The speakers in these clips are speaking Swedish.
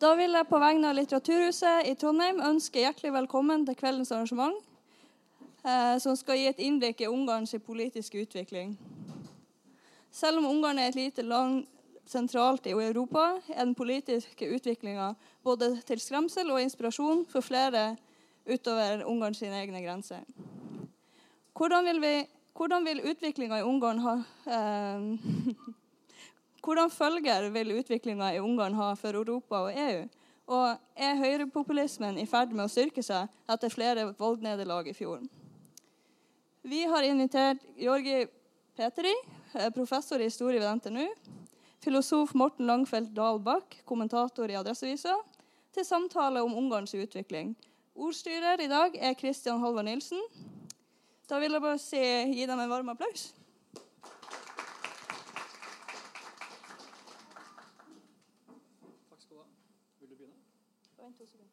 Da vil jeg på vegne av Litteraturhuset i Trondheim ønske hjertelig velkommen til kveldens arrangement, eh, som skal gi et innblikk i Ungarns politiske utvikling. Selv om Ungarn er et lite land sentralt i Europa, er den politiske utviklinga både til skremsel og inspirasjon for flere utover Ungarns egne grenser. Hvordan vil, vi, hvordan vil utviklinga i Ungarn ha eh, Hvordan følger vil utviklinga i Ungarn ha for Europa og EU? Og er høyrepopulismen i ferd med å styrke seg etter flere valgnederlag i fjor? Vi har invitert Georgi Petri, eh, professor i historie ved NTNU, filosof Morten Langfeldt Dahlbakk, kommentator i Adresseavisa, til samtale om Ungarns utvikling. Ordstyrer i dag er Kristian Halvard Nilsen. Da vil jeg bare si, gi dem en varm applaus. Takk skal du ha. Vil du begynne? Vent to sekunder.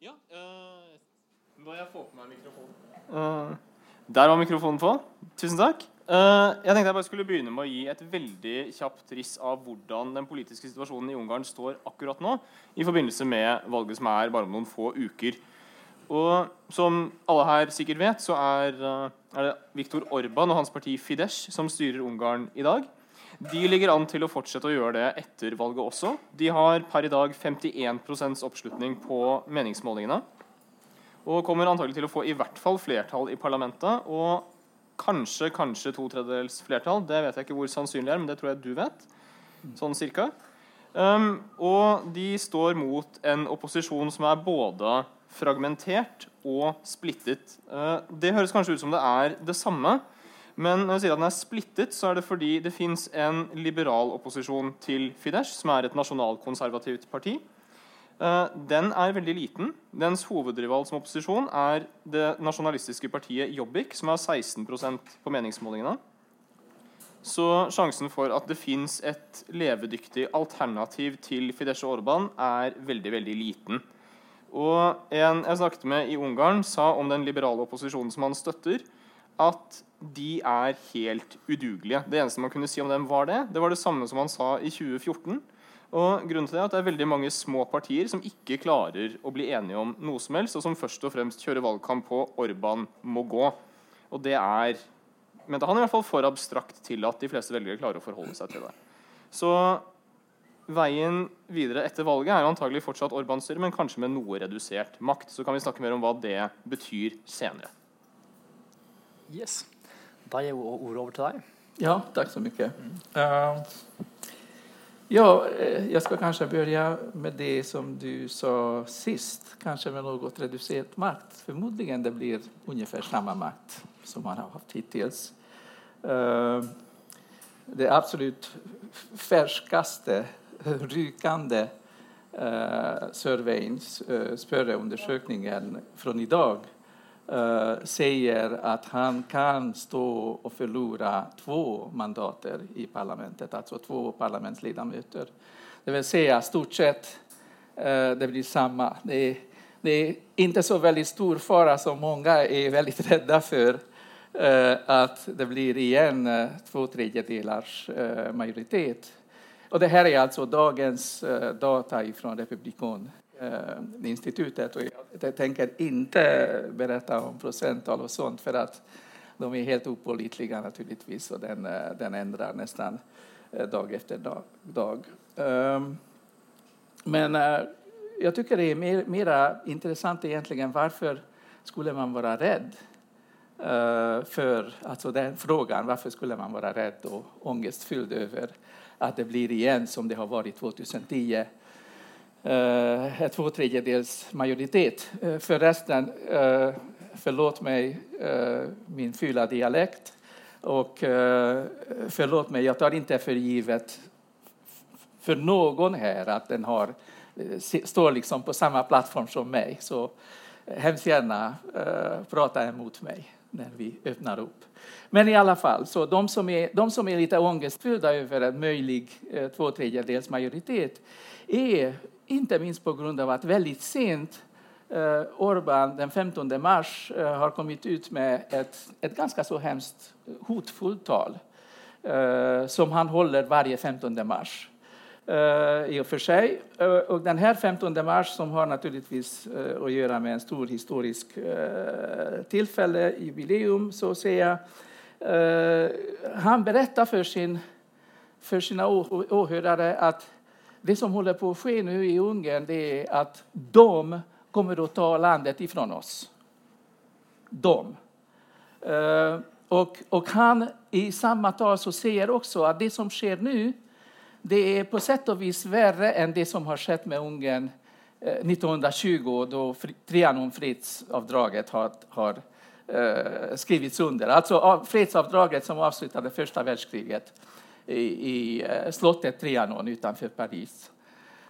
Ja. Eh, uh, må jeg få på meg mikrofon? Eh, uh, der var mikrofonen på. Tusen takk. Uh, jeg tenkte jeg bare skulle begynne med å gi et veldig kjapt riss av hvordan den politiske situasjonen i Ungarn står akkurat nå, i forbindelse med valget som er bare om noen få uker. Og som alle her sikkert vet, så er, er det Viktor Orban og hans parti Fidesz som styrer Ungarn i dag. De ligger an til å fortsette å gjøre det etter valget også. De har per i dag 51 oppslutning på meningsmålingene. Og kommer antagelig til å få i hvert fall flertall i parlamentet. Og kanskje, kanskje to tredjedels flertall. Det vet jeg ikke hvor sannsynlig er, men det tror jeg du vet. Sånn cirka. Um, og de står mot en opposisjon som er både fragmentert og splittet. Uh, det høres kanskje ut som det er det samme. Men når jeg sier at den er splittet, så er det fordi det fins en liberal opposisjon til Fidesz, som er et nasjonalkonservativt parti. Eh, den er veldig liten. Dens hovedrival som opposisjon er det nasjonalistiske partiet Jobbik, som har 16% på meningsmålingene. Så sjansen for at det fins et levedyktig alternativ til Fidesz og Orban, er veldig, veldig liten. Og En jeg snakket med i Ungarn, sa om den liberale opposisjonen som han støtter, at de er helt udugelige. Det eneste man kunne si om dem, var det. Det var det samme som han sa i 2014. Og grunnen til Det er at det er veldig mange små partier som ikke klarer å bli enige om noe som helst, og som først og fremst kjører valgkamp på Orban må gå. Og det er mente han i hvert fall for abstrakt til at de fleste velgere klarer å forholde seg til det. Så veien videre etter valget er jo antagelig fortsatt Orban-styret, men kanskje med noe redusert makt. Så kan vi snakke mer om hva det betyr senere. Yes. Da ger jag ordet over til deg. Ja, tack så mycket. Uh, ja, eh, jag ska kanske börja med det som du sa sist, kanske med något reducerat makt. Förmodligen det blir ungefär samma makt som man har haft hittills. Uh, det absolut färskaste, rykande uh, surveyn, uh, spörreundersökningen från idag uh, säger att han kan stå och förlora två mandater i parlamentet, alltså två parlamentsledamöter. Det vill säga stort sett uh, det blir samma. Det är, det är, inte så väldigt stor fara som många är väldigt rädda för uh, att det blir igen två tredjedelars majoritet. Och det här är alltså dagens data från Republikan eh, institutet. Och jag tänker inte berätta om procenttal och sånt för att de är helt opålitliga naturligtvis och den, eh, den ändrar nästan eh, dag efter dag. dag. Um, men uh, jag tycker det är mer, mera intressant egentligen varför skulle man vara rädd uh, för alltså den frågan, varför skulle man vara rädd och ångestfylld över att det blir igen som det har varit 2010 eh, två tredjedels majoritet. Eh, förresten, eh, förlåt mig eh, min fula dialekt och eh, förlåt mig, jag tar inte för givet för någon här att den har, eh, står liksom på samma plattform som mig. Så eh, hemskt gärna eh, prata emot mig när vi öppnar upp. Men i alla fall, så de som är, de som är lite ångestfyllda över en möjlig eh, två tredjedels majoritet är inte minst på grund av att väldigt sent eh, Orban den 15 mars eh, har kommit ut med ett, ett ganska så hemskt hotfullt tal eh, som han håller varje 15 mars. Eh, i och för sig. Eh, och den här 15 mars som har naturligtvis eh, att göra med en stor historisk tillfälle, jubileum så att säga. Han berättar för, sin, för sina åhörare att det som håller på att ske nu i Ungern det är att de kommer att ta landet ifrån oss. De. Eh, och, och han i samma tal så säger också att det som sker nu det är på sätt och vis värre än det som har skett med Ungern eh, 1920 då Trianon-fredsavdraget har, har eh, skrivits under. Alltså fredsavdraget som avslutade första världskriget i, i eh, slottet Trianon utanför Paris.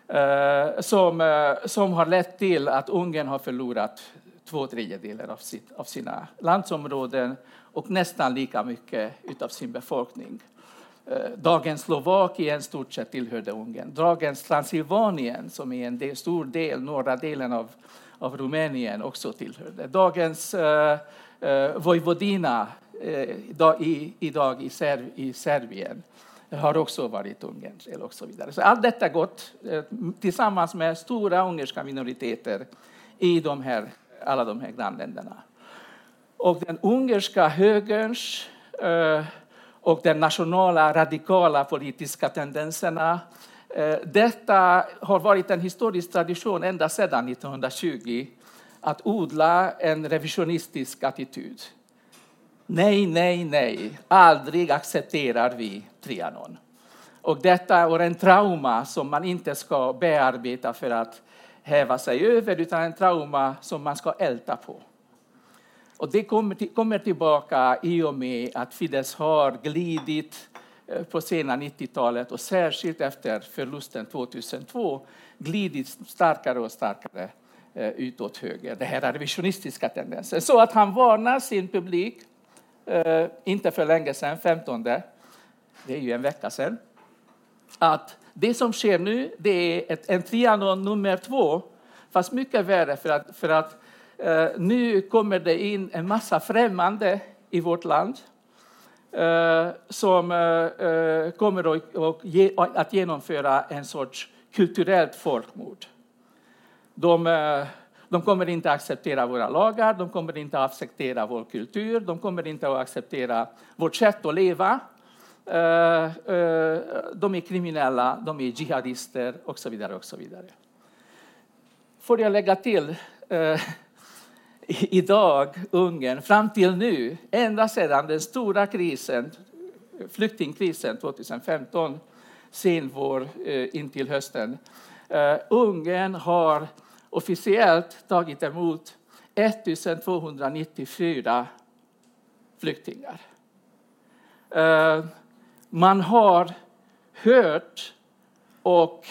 Eh, som, eh, som har lett till att Ungern har förlorat två tredjedelar av, sitt, av sina landsområden och nästan lika mycket av sin befolkning. Dagens Slovakien stort sett tillhörde Ungern. Dagens Transylvanien, som är en del, stor del, norra delen av, av Rumänien, också tillhörde. Dagens eh, eh Vojvodina Eh, i, idag i, Serv, i Serbien har också varit ungersk. och så vidare. Så allt detta gått eh, tillsammans med stora ungerska minoriteter i de här, alla de här grannländerna. Och den ungerska högerns eh, och den nationala radikala politiska tendenserna detta har varit en historisk tradition ända sedan 1920 att odla en revisionistisk attityd. Nej, nej, nej, aldrig accepterar vi Trianon. Och detta är en trauma som man inte ska bearbeta för att häva sig över, utan en trauma som man ska älta på. Och det kommer, till, kommer tillbaka i och med att Fidesz har glidit eh, på sena 90-talet och särskilt efter förlusten 2002 glidit starkare och starkare eh, utåt höger. Det här är revisionistiska tendenser. Så att han varnar sin publik, eh, inte för länge sedan, 15, det är ju en vecka sedan, att det som sker nu det är ett, en trianon nummer två, fast mycket värre för att, för att eh, nu kommer det in en massa främmande i vårt land eh, som eh, eh, kommer att, och ge, att genomföra en sorts kulturellt folkmord. De, eh, de kommer inte att acceptera våra lagar, de kommer inte att acceptera vår kultur, de kommer inte att acceptera vårt sätt att leva. Eh, eh, de är kriminella, de är jihadister och så vidare. Och så vidare. Får jag lägga till eh, idag Ungern fram till nu, ända sedan den stora krisen, flyktingkrisen 2015, sen vår in till hösten. Ungern har officiellt tagit emot 1294 flyktingar. Eh, man har hört och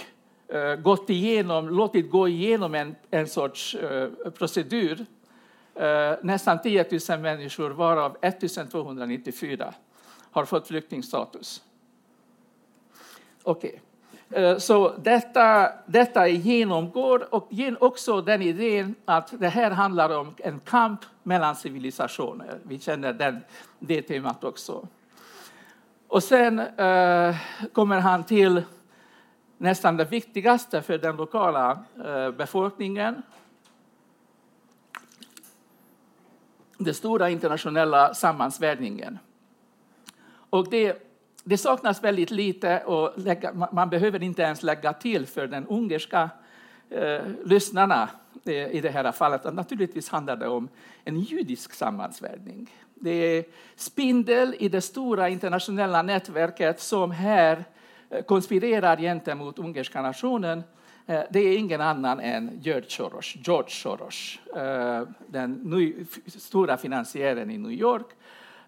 eh, gått igenom, låtit gå igenom en, en sorts eh, procedur nästan 10 000 människor, varav 1294, har fått flyktingstatus. Okej. Okay. Eh, så detta, detta genomgår och också den idén att det här handlar om en kamp mellan civilisationer. Vi känner den, det temat också. Och sen eh, kommer han till nästan det viktigaste för den lokala eh, befolkningen den stora internationella sammansvärjningen. Och det, det saknas väldigt lite och lägga, man behöver inte ens lägga till för den ungerska eh, lyssnarna eh, i det här fallet. Naturligtvis handlar det om en judisk sammansvärjning. Det är spindel i det stora internationella nätverket som här eh, konspirerar gentemot ungerska nationen Eh, det är ingen annan än George Soros, George Soros eh, den stora finansiären i New York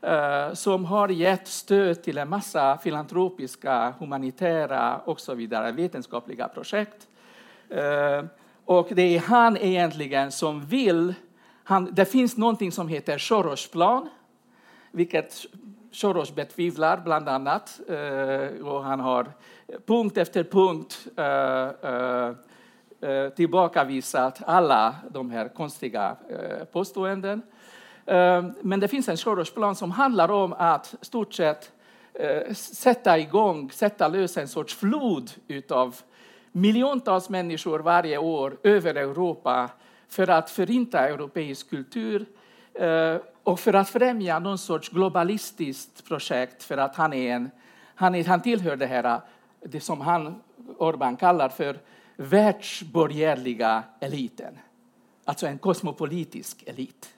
Eh, som har gett stöd till en massa filantropiska, humanitära och så vidare vetenskapliga projekt. Eh, och det är han egentligen som vill... Han, det finns någonting som heter Sorosplan, vilket Soros betvivlar bland annat. Eh, och han har punkt efter punkt tillbakavisat alla de här konstiga påståenden. Ehm, men det finns en Soros-plan som handlar om att stort sett eh, sätta igång, sätta lös en sorts flod utav miljontals människor varje år över Europa för att förinta europeisk kultur eh, och för att främja någon sorts globalistiskt projekt för att han, är en, han, är, han tillhör det här det som han, Orban kallar för världsborgerliga eliten. Alltså en kosmopolitisk elit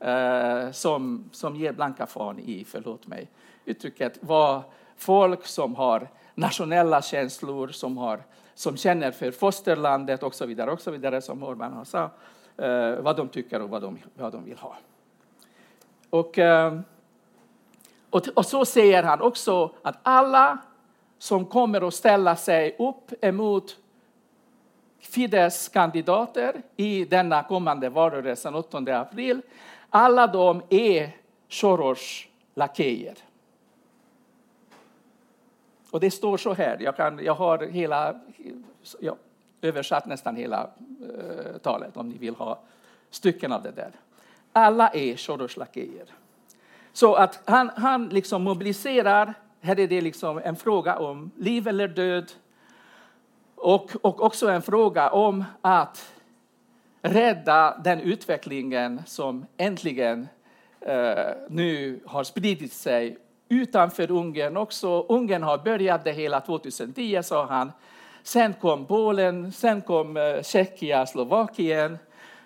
eh, som, som ger blanka fan i, förlåt mig, uttrycket var folk som har nationella känslor, som, har, som känner för fosterlandet och så vidare, och så vidare som Orban har sagt, eh, vad de tycker och vad de, vad de vill ha. Och, eh, och, och så säger han också att alla som kommer att ställa sig upp emot Fidesz kandidater i denna kommande valrörelse den 8 april, alla de är Soros lakejer. Och det står så här, jag, kan, jag har hela, jag översatt nästan hela eh, talet om ni vill ha stycken av det där. Alla är Soros lakejer. Så att han, han liksom mobiliserar, här är det liksom en fråga om liv eller död och, och också en fråga om att rädda den utvecklingen som äntligen eh, nu har spridit sig utanför Ungern också. Ungern har börjat det hela 2010, sa han. Sen kom Polen, sen kom eh, Tjeckien, Slovakien.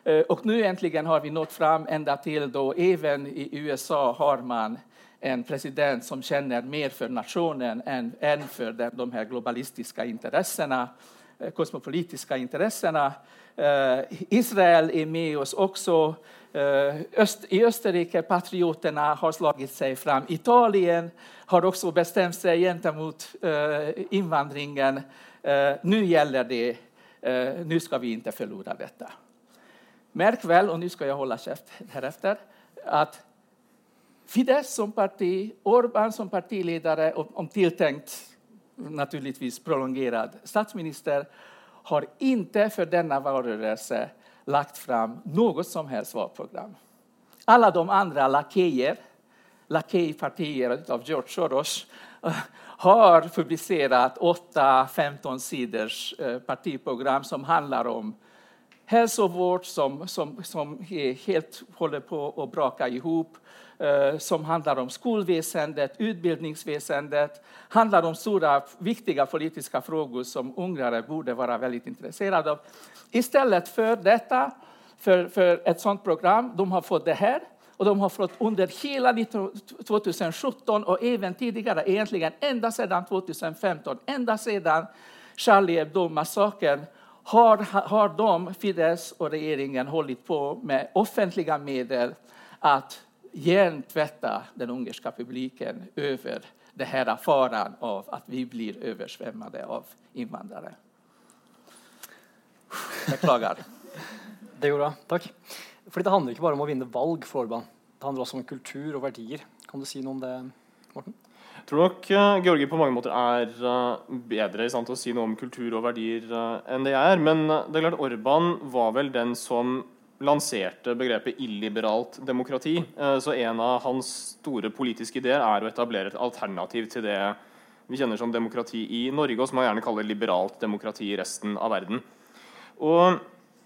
Eh, och nu äntligen har vi nått fram ända till då även i USA har man en president som känner mer för nationen än, än för de, de här globalistiska intressena, eh, Eh, kosmopolitiska intressena. Eh, Israel är med oss också. Eh, Öst, I Österrike patrioterna har slagit sig fram. Italien har också bestämt sig gentemot invandringen. Nu gäller det, nu ska vi inte förlora detta. Märk väl, och nu ska jag hålla käft härefter, att Fidesz som parti, Orbán som partiledare och om tilltänkt naturligtvis prolongerad statsminister har inte för denna valrörelse lagt fram något som helst valprogram. Alla de andra lakejer, lakejpartier av George Soros har publicerat 8-15 sidors eh, partiprogram som handlar om hälsovård som, som, som helt håller på att braka ihop, Eh, som handlar om skolväsendet, utbildningsväsendet, handlar om stora viktiga politiska frågor som ungrare borde vara väldigt intresserade av. Istället för detta, för, för ett sådant program, de har fått det här och de har fått under hela 2017 och även tidigare, egentligen ända sedan 2015, ända sedan Charlie Hebdo-massakern har, har de, Fidesz och regeringen, hållit på med offentliga medel att hjärntvätta den ungerska publiken över det här faran av att vi blir översvämmade av invandrare. Beklagar. Det gjorde jag. Tack. För det handlar inte bara om att vinna val för Orban. Det handlar också om kultur och värderingar. Kan du säga något om det, Morten? Jeg tror nok uh, Georgi på mange måter er uh, bedre i stand til å si noe om kultur verdier uh, enn det er. Men det er klart Orban var vel den som lanserte begrepet illiberalt demokrati. Eh, så en av hans store politiske ideer er å etablere et alternativ til det vi kjenner som demokrati i Norge, og som man gjerne kaller liberalt demokrati i resten av verden. Og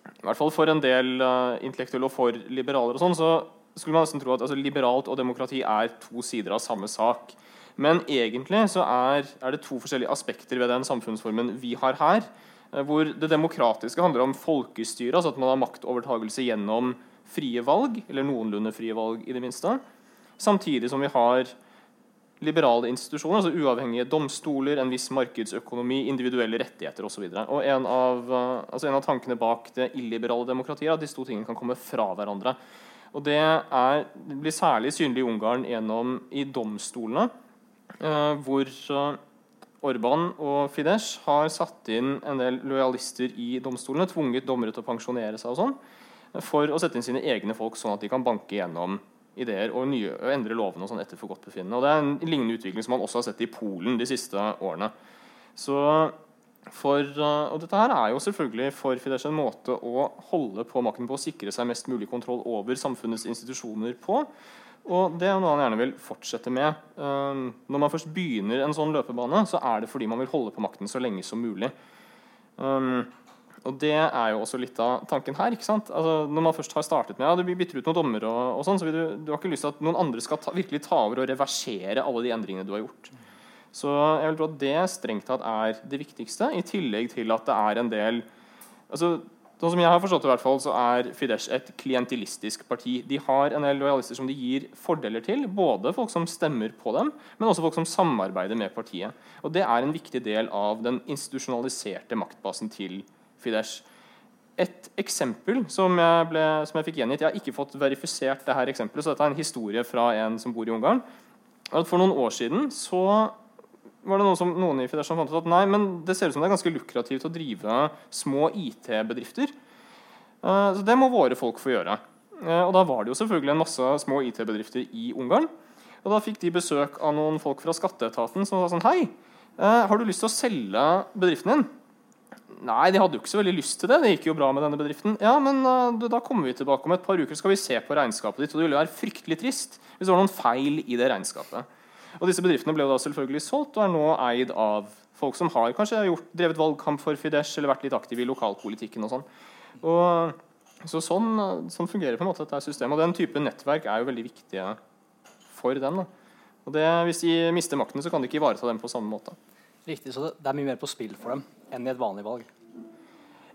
i hvert fall for en del uh, intellektuelle og for liberaler og sånn, så skulle man nesten tro at altså, liberalt og demokrati er to sider av samme sak. Men egentlig så er, er det to forskjellige aspekter ved den samfunnsformen vi har her. Eh, hvor det demokratiske handler om folkestyre, altså at man har maktovertagelse gjennom frie valg, eller noenlunde frie valg i det minste. Samtidig som vi har liberale institusjoner, altså uavhengige domstoler, en viss markedsøkonomi, individuelle rettigheter osv. En, av, eh, altså en av tankene bak det illiberale demokratiet er at disse to tingene kan komme fra hverandre. Og Det, er, det blir særlig synlig i Ungarn gjennom i domstolene, eh, hvor eh, Orban og Fidesz har satt inn en del lojalister i domstolene, tvunget dommere til å pensjonere seg og sånn, for å sette inn sine egne folk, sånn at de kan banke gjennom ideer og, nye, og endre lovene og sånn etter forgodtbefinnende. Og Det er en lignende utvikling som man også har sett i Polen de siste årene. Så for, eh, og dette her er jo selvfølgelig for Fidesz en måte å holde på makten på, å sikre seg mest mulig kontroll over samfunnets institusjoner på. Og det er noe han gjerne vil fortsette med. Um, når man først begynner en sånn løpebane, så er det fordi man vil holde på makten så lenge som mulig. Um, og det er jo også litt av tanken her. ikke sant? Altså, når man først har startet med ja, du bytter ut noen dommere, og, og sånn, så vil du, du har ikke lyst til at noen andre skal ta, virkelig ta over og reversere alle de endringene du har gjort. Så jeg vil tro at det strengt tatt er det viktigste, i tillegg til at det er en del altså Sånn som jeg har forstått det, i hvert fall, så er Fidesz et klientilistisk parti. De har en del lojalister som de gir fordeler til, både folk som stemmer på dem, men også folk som samarbeider med partiet. Og Det er en viktig del av den institusjonaliserte maktbasen til Fidesz. Et eksempel som jeg, ble, som jeg fikk gjengitt Jeg har ikke fått verifisert det her eksempelet, så dette er en historie fra en som bor i Ungarn. At for noen år siden så var det noen, som, noen i Fidesz som fant ut at nei, men det ser ut som det er ganske lukrativt å drive små IT-bedrifter. Eh, så det må våre folk få gjøre. Eh, og da var det jo selvfølgelig en masse små IT-bedrifter i Ungarn. Og da fikk de besøk av noen folk fra skatteetaten som sa sånn Hei, eh, har du lyst til å selge bedriften din? Nei, de hadde jo ikke så veldig lyst til det. Det gikk jo bra med denne bedriften. Ja, men da kommer vi tilbake om et par uker, skal vi se på regnskapet ditt. Og det ville være fryktelig trist hvis det var noen feil i det regnskapet. Og disse bedriftene ble jo da selvfølgelig solgt og er nå eid av folk som har kanskje gjort, drevet valgkamp for Fidesz eller vært litt aktive i lokalpolitikken. og sånn. Og så sånn, sånn, fungerer på en måte dette systemet. Og den type nettverk er jo veldig viktige for den. Da. Og det, hvis de mister makten, så kan de ikke ivareta dem på samme måte. Riktig, så det er mye mer på spill for dem enn i et vanlig valg?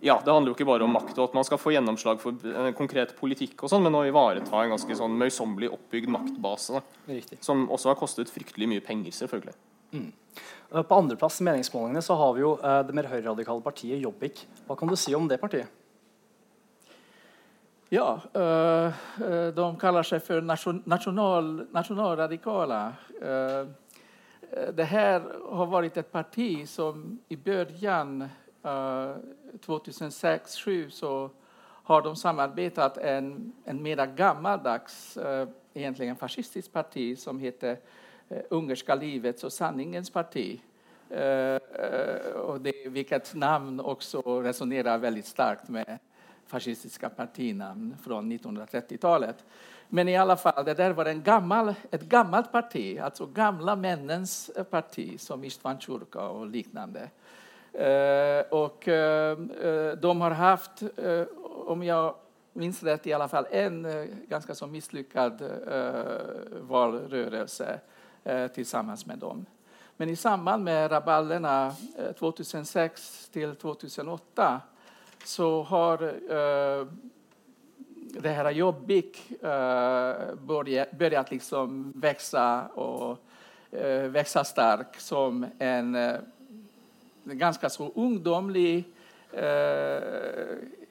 Ja, det handler jo ikke bare om makt og at man skal få gjennomslag for en konkret politikk, og sånn, men å ivareta en ganske sånn møysommelig oppbygd maktbase. Riktig. Som også har kostet fryktelig mye penger, selvfølgelig. Mm. På andreplass i meningsmålingene så har vi jo uh, det mer høyreradikale partiet Jobbik. Hva kan du si om det partiet? Ja, uh, de kaller seg for nasjonal, nasjonalradikale. Det her har vært et parti som i begynnelsen Eh, 2006-2007 så har de samarbetat en, en mera gammaldags, uh, egentligen fascistiskt parti som heter uh, Ungerska livets och sanningens parti. Uh, och det, vilket namn också resonerar väldigt starkt med fascistiska partinamn från 1930-talet. Men i alla fall, det där var en gammal, ett gammalt parti, alltså gamla männens parti som Istvan Churka och liknande. Eh, och eh, eh, de har haft, eh, om jag minns rätt, i alla fall en eh, ganska så misslyckad valrörelse tillsammans med dem. Men i samband med rabalderna 2006 till 2008 så har det här Jobbik börjat liksom växa och växa stark som en ganska så ungdomlig, eh,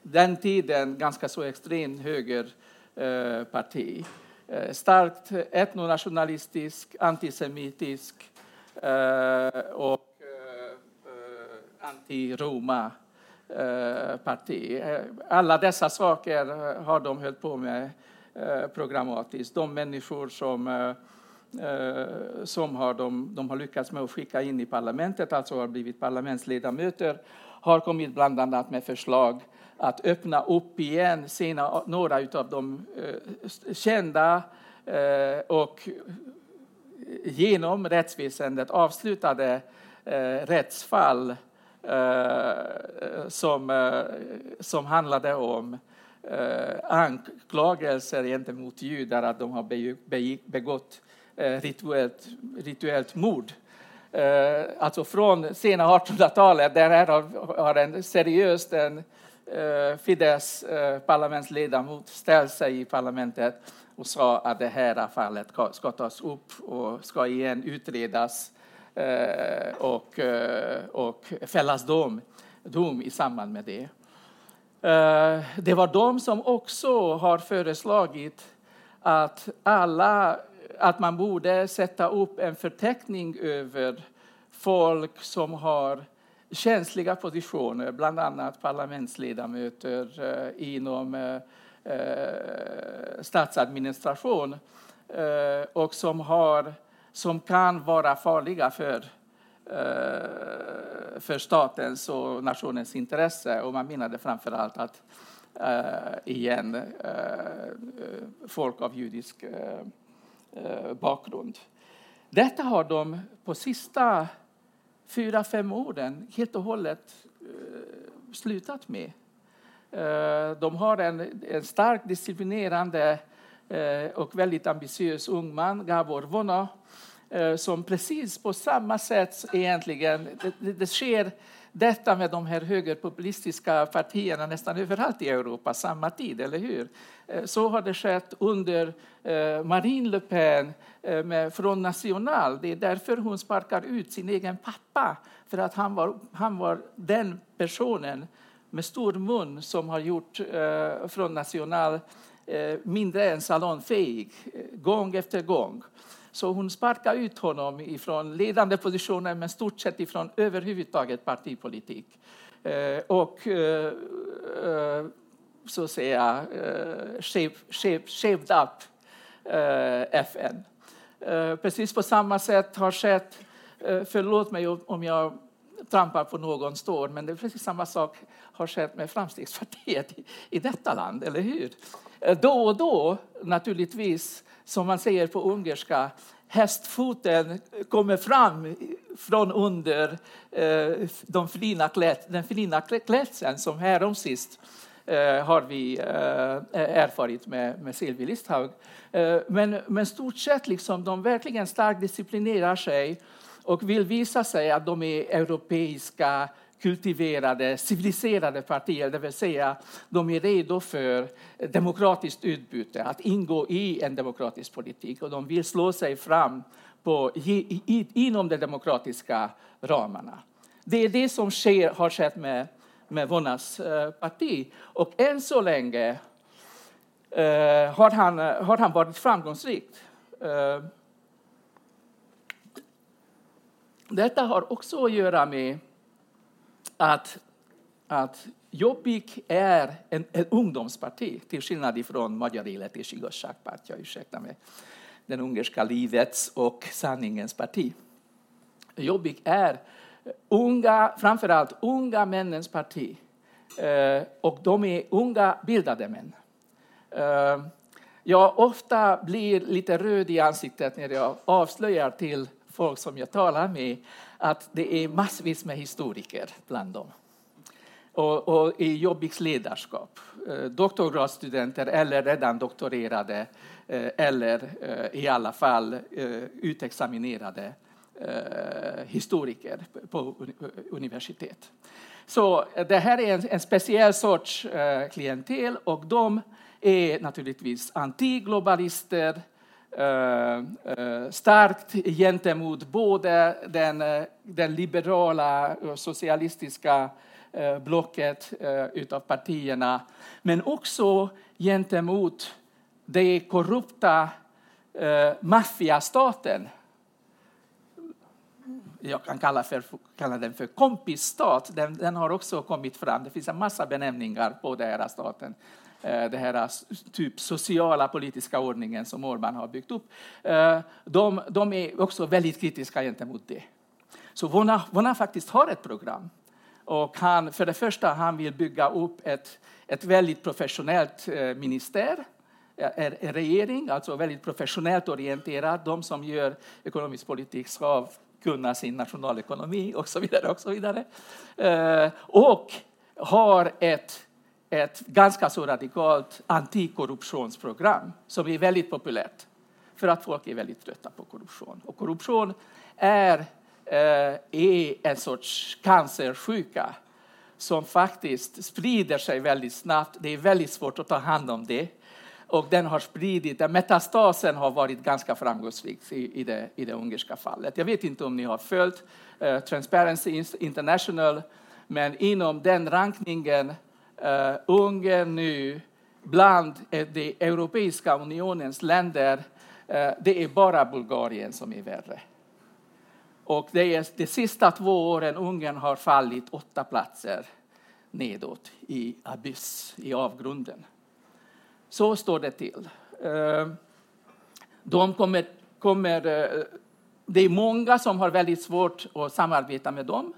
den tiden ganska så extremt högerparti. Eh, eh, starkt etnonationalistisk, antisemitisk eh, och eh, eh anti-Roma eh, parti. Alla dessa saker har de hållit på med programmatiskt. De människor som Eh, som har de, de, har lyckats med att skicka in i parlamentet, alltså har blivit parlamentsledamöter, har kommit bland annat med förslag att öppna upp igen sina, några av de eh, kända eh, och genom rättsväsendet avslutade eh, rättsfall eh, som, eh, som handlade om anklagelser gentemot judar att de har begått Eh, rituellt, rituellt mord. Eh, alltså från sena 1800-talet, där har, har en seriöst en eh, Fidesz parlamentsledamot ställt sig i parlamentet och sa att det här fallet ska tas upp och ska igen utredas och, och fällas dom, dom i samband med det. Det var de som också har föreslagit att alla att man borde sätta upp en förteckning över folk som har känsliga positioner, bland annat parlamentsledamöter eh, inom eh, eh statsadministration eh, och som, har, som kan vara farliga för, eh, för statens och nationens intresse. Och man menade framför allt att eh, igen folk av judisk Eh, bakgrund. Detta har de på sista fyra, fem åren helt och hållet eh, slutat med. Eh, de har en, en stark disciplinerande och väldigt ambitiös ung man, Gabor Vona, Eh, som precis på samma sätt egentligen, det, det sker detta med de här högerpopulistiska partierna nästan överallt i Europa samma tid, eller hur? Eh, så har det skett under eh, Marine Le Pen med från National. Det är därför hon sparkar ut sin egen pappa, för att han var, han var den personen med stor mun som har gjort Front National mindre än salonfähig, gång efter gång. Så hon sparkade ut honom från ledande positioner, men stort sett ifrån överhuvudtaget partipolitik. Eh, och eh, eh så att säga eh, shaped up eh, FN. Precis på samma sätt har skett, förlåt mig om jag trampar på någon står, men det är precis samma sak har skett med Framstegspartiet i, i detta land, eller hur? Eh, då och då, naturligtvis, som man säger på ungerska, hästfoten kommer fram från under eh, de fina kläd, den fina klädseln som härom sist eh, har vi eh, eh erfarit med, med Silvi Listhaug. Eh, men, men stort sett liksom, de verkligen starkt disciplinerar sig och vill visa sig att de är europeiska kultiverade, civiliserade partier, det vill säga de är redo för demokratiskt utbyte, att ingå i en demokratisk politik och de vill slå sig fram på, i, i, inom de demokratiska ramarna. Det är det som sker, har skett med, med Vonas eh, parti. Och än så länge eh, har, han, har han varit framgångsrik. Eh, detta har också att göra med att, att Jobbik är en, en ungdomsparti, till skillnad från Magyarélet és igazságpártja, ursäkta mig, den ungerska livets och sanningens parti. Jobbik är unga, framförallt unga männens parti. Eh, och de är unga bildade män. Eh, jag ofta blir lite röd i ansiktet när jag avslöjar till folk som jag talar med att det är massvis med historiker bland dem. Och, och i Jobbiks ledarskap. Eh, doktorgradsstudenter eller redan doktorerade eh, eller eh, i alla fall utexaminerade historiker på universitet. Så det här är en, en speciell sorts klientel och de är naturligtvis antiglobalister, Eh, eh, starkt gentemot både den, eh, den liberala och socialistiska blocket utav partierna, men också gentemot den korrupta maffiastaten jag kan kalla, för, kalla den för kompisstat. Den, den, har också kommit fram. Det finns en massa benämningar på den här staten. Eh, det här eh, typ sociala politiska ordningen som Orbán har byggt upp. Eh, de, de är också väldigt kritiska gentemot det. Så Vona, Vona faktiskt har ett program. Och han, för det första han vill bygga upp ett, ett väldigt professionellt eh, minister, en regering, alltså väldigt professionellt orienterad. De som gör ekonomisk politik ska kunna sin nationalekonomi och så vidare. Och, så vidare. och har ett ett ganska så radikalt antikorruptionsprogram som är väldigt populärt för att folk är väldigt trötta på korruption. Och korruption är, eh, är en sorts cancersjuka som faktiskt sprider sig väldigt snabbt. Det är väldigt svårt att ta hand om det. Och den har spridit, metastasen har varit ganska framgångsrik i, i, det, i det ungerska fallet. Jag vet inte om ni har följt eh, Transparency International, men inom den rankningen uh, Ungern nu bland eh, de Europeiska unionens länder, uh, det är bara Bulgarien som är värre. Och det är de sista två åren Ungern har fallit åtta platser nedåt i abyss, i avgrunden. Så står det till. De kommer, kommer, det är många som har väldigt svårt att samarbeta med dem.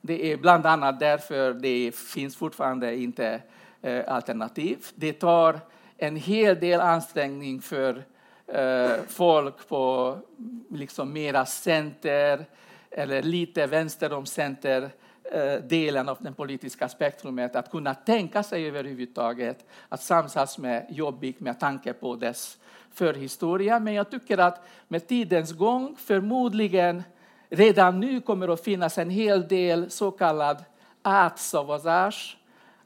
Det är bland annat därför det finns fortfarande inte eh, alternativ. Det tar en hel del ansträngning för eh, folk på liksom mera center eller lite vänster om center eh, delen av det politiska spektrumet att kunna tänka sig överhuvudtaget att samsas med Jobbik med tanke på dess förhistoria. Men jag tycker att med tidens gång förmodligen redan nu kommer att finnas en hel del så kallad ätsauvage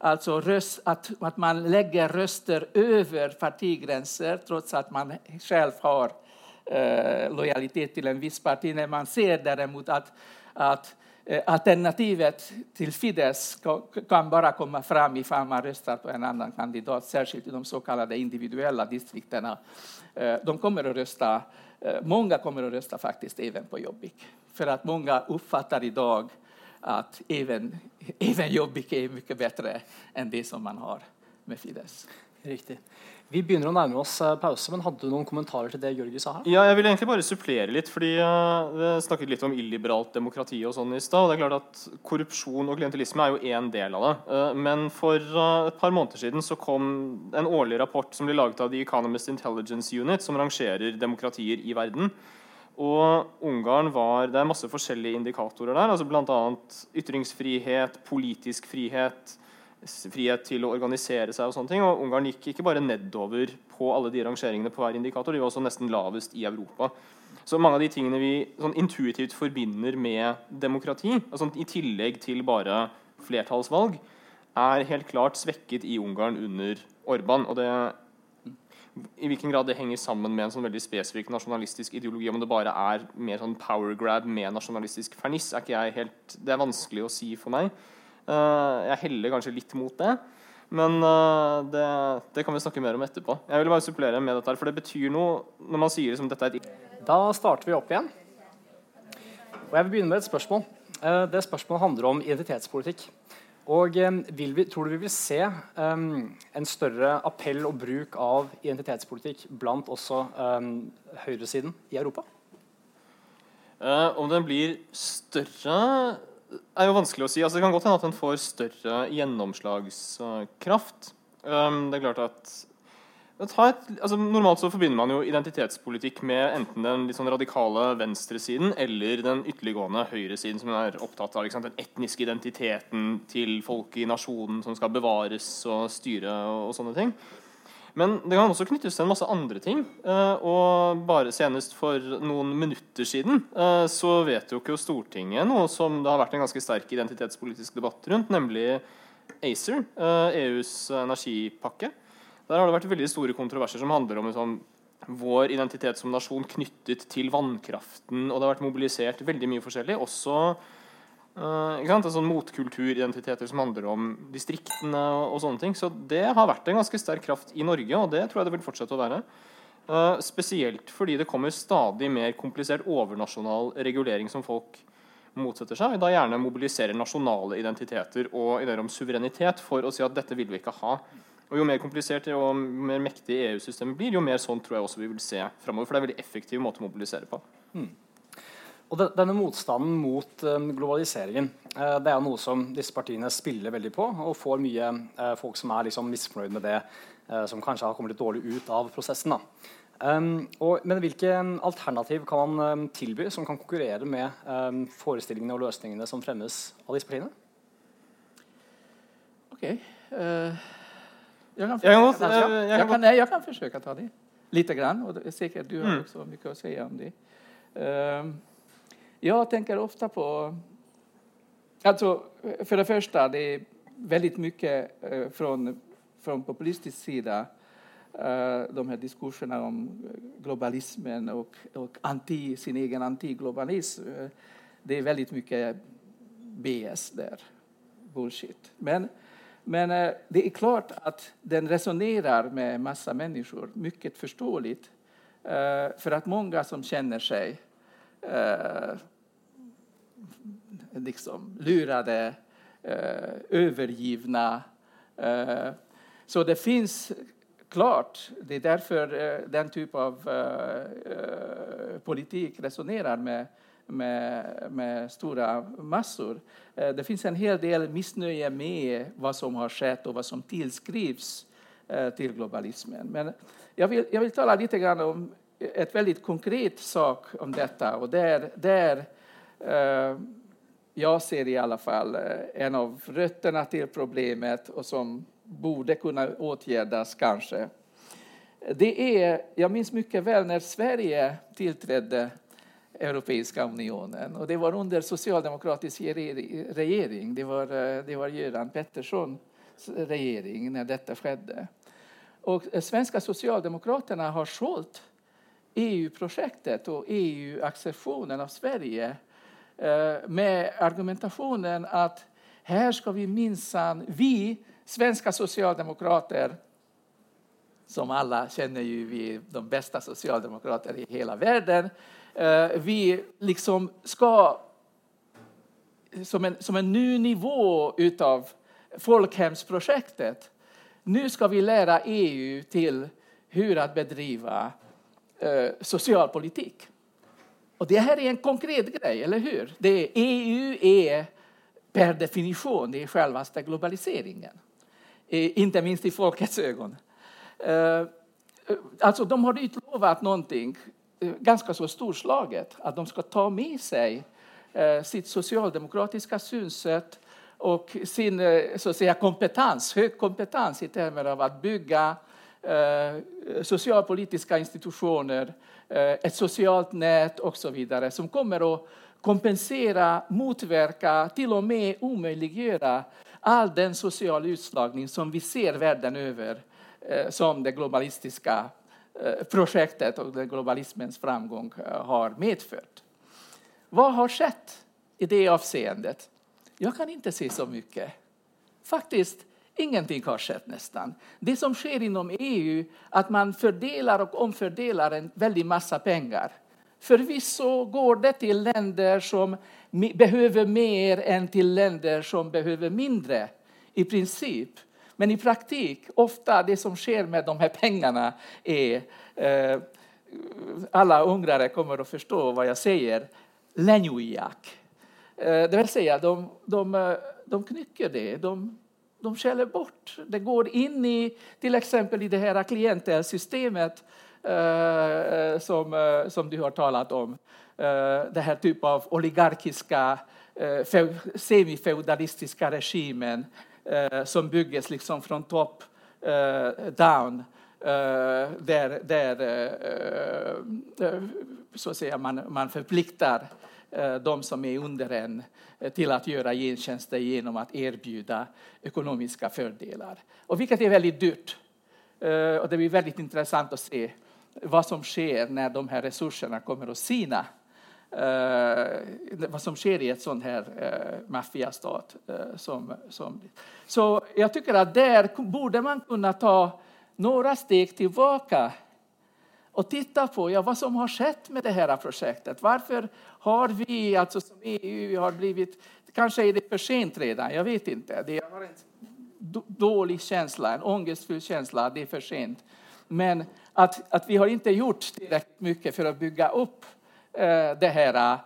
Alltså röst, att, att man lägger röster över partigränser trots att man själv har eh, lojalitet till en viss parti. När man ser däremot att, att eh, alternativet till Fidesz kan bara komma fram ifall man röstar på en annan kandidat, särskilt i de så kallade individuella distrikterna. Eh, de kommer att rösta, eh, många kommer att rösta faktiskt även på Jobbik. För att många uppfattar idag att även, även Jobbik är mycket bättre än det som man har med Fidesz. Riktig. Vi begynner å nærme oss eh, pause, men hadde du noen kommentarer til det Jørgen sa her? Ja, jeg vil egentlig bare supplere litt, fordi uh, Vi snakket litt om illiberalt demokrati og sånn i stad. Det er klart at Korrupsjon og klientelisme er jo én del av det. Uh, men for uh, et par måneder siden så kom en årlig rapport som ble laget av The Economist Intelligence Unit, som rangerer demokratier i verden. Og Ungarn var, Det er masse forskjellige indikatorer der. altså Bl.a. ytringsfrihet, politisk frihet, frihet til å organisere seg og sånne ting. Og Ungarn gikk ikke bare nedover på alle de rangeringene på hver indikator, de var også nesten lavest i Europa. Så mange av de tingene vi sånn intuitivt forbinder med demokrati, altså i tillegg til bare flertallsvalg, er helt klart svekket i Ungarn under Orban. Og det i hvilken grad det henger sammen med en sånn veldig spesifikk nasjonalistisk ideologi, om det bare er mer sånn power grab med nasjonalistisk ferniss, er ikke jeg helt Det er vanskelig å si for meg. Uh, jeg heller kanskje litt mot det. Men uh, det, det, kan vi snakke mer om etterpå. Jeg vil bare supplere med dette, for det betyr noe når man sier liksom, dette er et Da starter vi opp igjen. Og jeg vil begynne med et spørsmål. Uh, det spørsmålet handler om identitetspolitikk. Og eh, vi, Tror du vi vil se um, en større appell og bruk av identitetspolitikk blant også um, høyresiden i Europa? Uh, om den blir større, er jo vanskelig å si. Altså, det kan godt hende at den får større gjennomslagskraft. Um, det er klart at et, altså, normalt så forbinder man jo identitetspolitikk med enten den litt sånn radikale venstresiden eller den ytterliggående høyresiden, som er opptatt av liksom, den etniske identiteten til folk i nasjonen som skal bevares og styre og, og, sånne ting. Men det kan også knyttes til en masse andre ting. Uh, og bare senest for noen minutter siden uh, så vedtok jo Stortinget noe som det har vært en ganske sterk identitetspolitisk debatt rundt, nemlig ACER, eh, e EUs energipakke. Der har det vært veldig store kontroverser som handler om sånn, vår identitet som nasjon knyttet til vannkraften. Og det har vært mobilisert veldig mye forskjellig. Også uh, eh, ikke sant? Sånn motkulturidentiteter som handler om distriktene og, og, sånne ting. Så det har vært en ganske sterk kraft i Norge, og det tror jeg det vil fortsette å være. Uh, spesielt fordi det kommer stadig mer komplisert overnasjonal regulering som folk motsetter seg. Da gjerne mobiliserer nasjonale identiteter og ideer om suverenitet for å si at dette vil vi ikke ha. Og Jo mer komplisert og mer mektig EU-systemet blir, jo mer sånn tror jeg også vi vil se framover. For det er en veldig effektiv måte å mobilisere på. Mm. Og de, Denne motstanden mot um, globaliseringen uh, det er jo noe som disse partiene spiller veldig på, og får mye uh, folk som er liksom misfornøyd med det, uh, som kanskje har kommet litt dårlig ut av prosessen. Um, og, men hvilke alternativ kan man um, tilby som kan konkurrere med forestillingene og løsningene som fremmes av disse partiene? Okay. Jag kan, jag, måste, jag, jag, jag, kan, nej, jag kan försöka ta det lite grann. Och det är säkert du har mm. också mycket att säga om det. Uh, jag tänker ofta på... Alltså, för det första, det är väldigt mycket uh, från, från populistisk sida uh, de här diskussionerna om globalismen och, och anti, sin egen antiglobalism. Uh, det är väldigt mycket BS där, bullshit. Men men eh, det är klart att den resonerar med massa människor, mycket förståeligt. Eh, för att många som känner sig eh, liksom lurade, eh, övergivna. Eh, så det finns klart, det är därför eh, den typ av politik resonerar med med, med, stora massor. Eh, det finns en hel del missnöje med vad som har skett och vad som tillskrivs eh, till globalismen. Men jag vill, jag vill tala lite grann om ett väldigt konkret sak om detta och där, där eh, jag ser i alla fall eh, en av rötterna till problemet och som borde kunna åtgärdas kanske. Det är, jag minns mycket väl när Sverige tillträdde Europeiska unionen och det var under socialdemokratisk regering. Det var, eh, det var Göran Petterssons regering när detta skedde. Och eh, svenska socialdemokraterna har sålt EU-projektet och EU-accessionen av Sverige eh, med argumentationen att här ska vi minsann, vi svenska socialdemokrater som alla känner ju vi de bästa socialdemokrater i hela världen. Eh, vi liksom ska som en, som en ny nivå utav folkhemsprojektet. Nu ska vi lära EU till hur att bedriva eh, socialpolitik. Och det här är en konkret grej, eller hur? Det är, EU är per definition det är självaste globaliseringen. Eh, inte minst i folkets ögon. Eh, alltså, de har utlovat någonting ganska så storslaget, att de ska ta med sig eh, sitt socialdemokratiska synsätt och sin eh, så att säga, kompetens, hög kompetens i termer av att bygga eh, socialpolitiska institutioner, ett socialt nät och så vidare som kommer att kompensera, motverka, till och med omöjliggöra all den sociala utslagning som vi ser världen över som det globalistiska Eh, projektet och globalismens framgång eh, har medfört. Vad har skett i det avseendet? Jag kan inte se så mycket. Faktiskt, ingenting har skett nästan. Det som sker inom EU, att man fördelar och omfördelar en väldig massa pengar. Förvisso går det till länder som behöver mer än till länder som behöver mindre, i princip. Men i praktik, ofta det som sker med de här pengarna är, eh, alla ungrare kommer att förstå vad jag säger, lenjujak. Eh, det vill säga, de, de, eh, de knycker det, de, de skäller bort. Det går in i till exempel i det här klientelsystemet eh, som, eh, som du har talat om. Eh, den här typen av oligarkiska, eh, semifeudalistiska regimen eh, som byggs liksom från top eh, down. Eh, där, där eh, så att säga, man, man förpliktar de som är under en till att göra gentjänster genom att erbjuda ekonomiska fördelar. Och vilket är väldigt dyrt. Och det blir väldigt intressant att se vad som sker när de här resurserna kommer att sina eh, vad som sker i ett sånt här eh, maffiastat. Eh, som, som. Så jag tycker att där borde man kunna ta några steg tillbaka och titta på ja, vad som har skett med det här projektet. Varför har vi, alltså som EU, har blivit... Kanske är det för sent redan, jag vet inte. Det har en dålig känsla, en ångestfull känsla att det är för sent. Men att, att vi har inte gjort tillräckligt mycket för att bygga upp Eh, det här eh,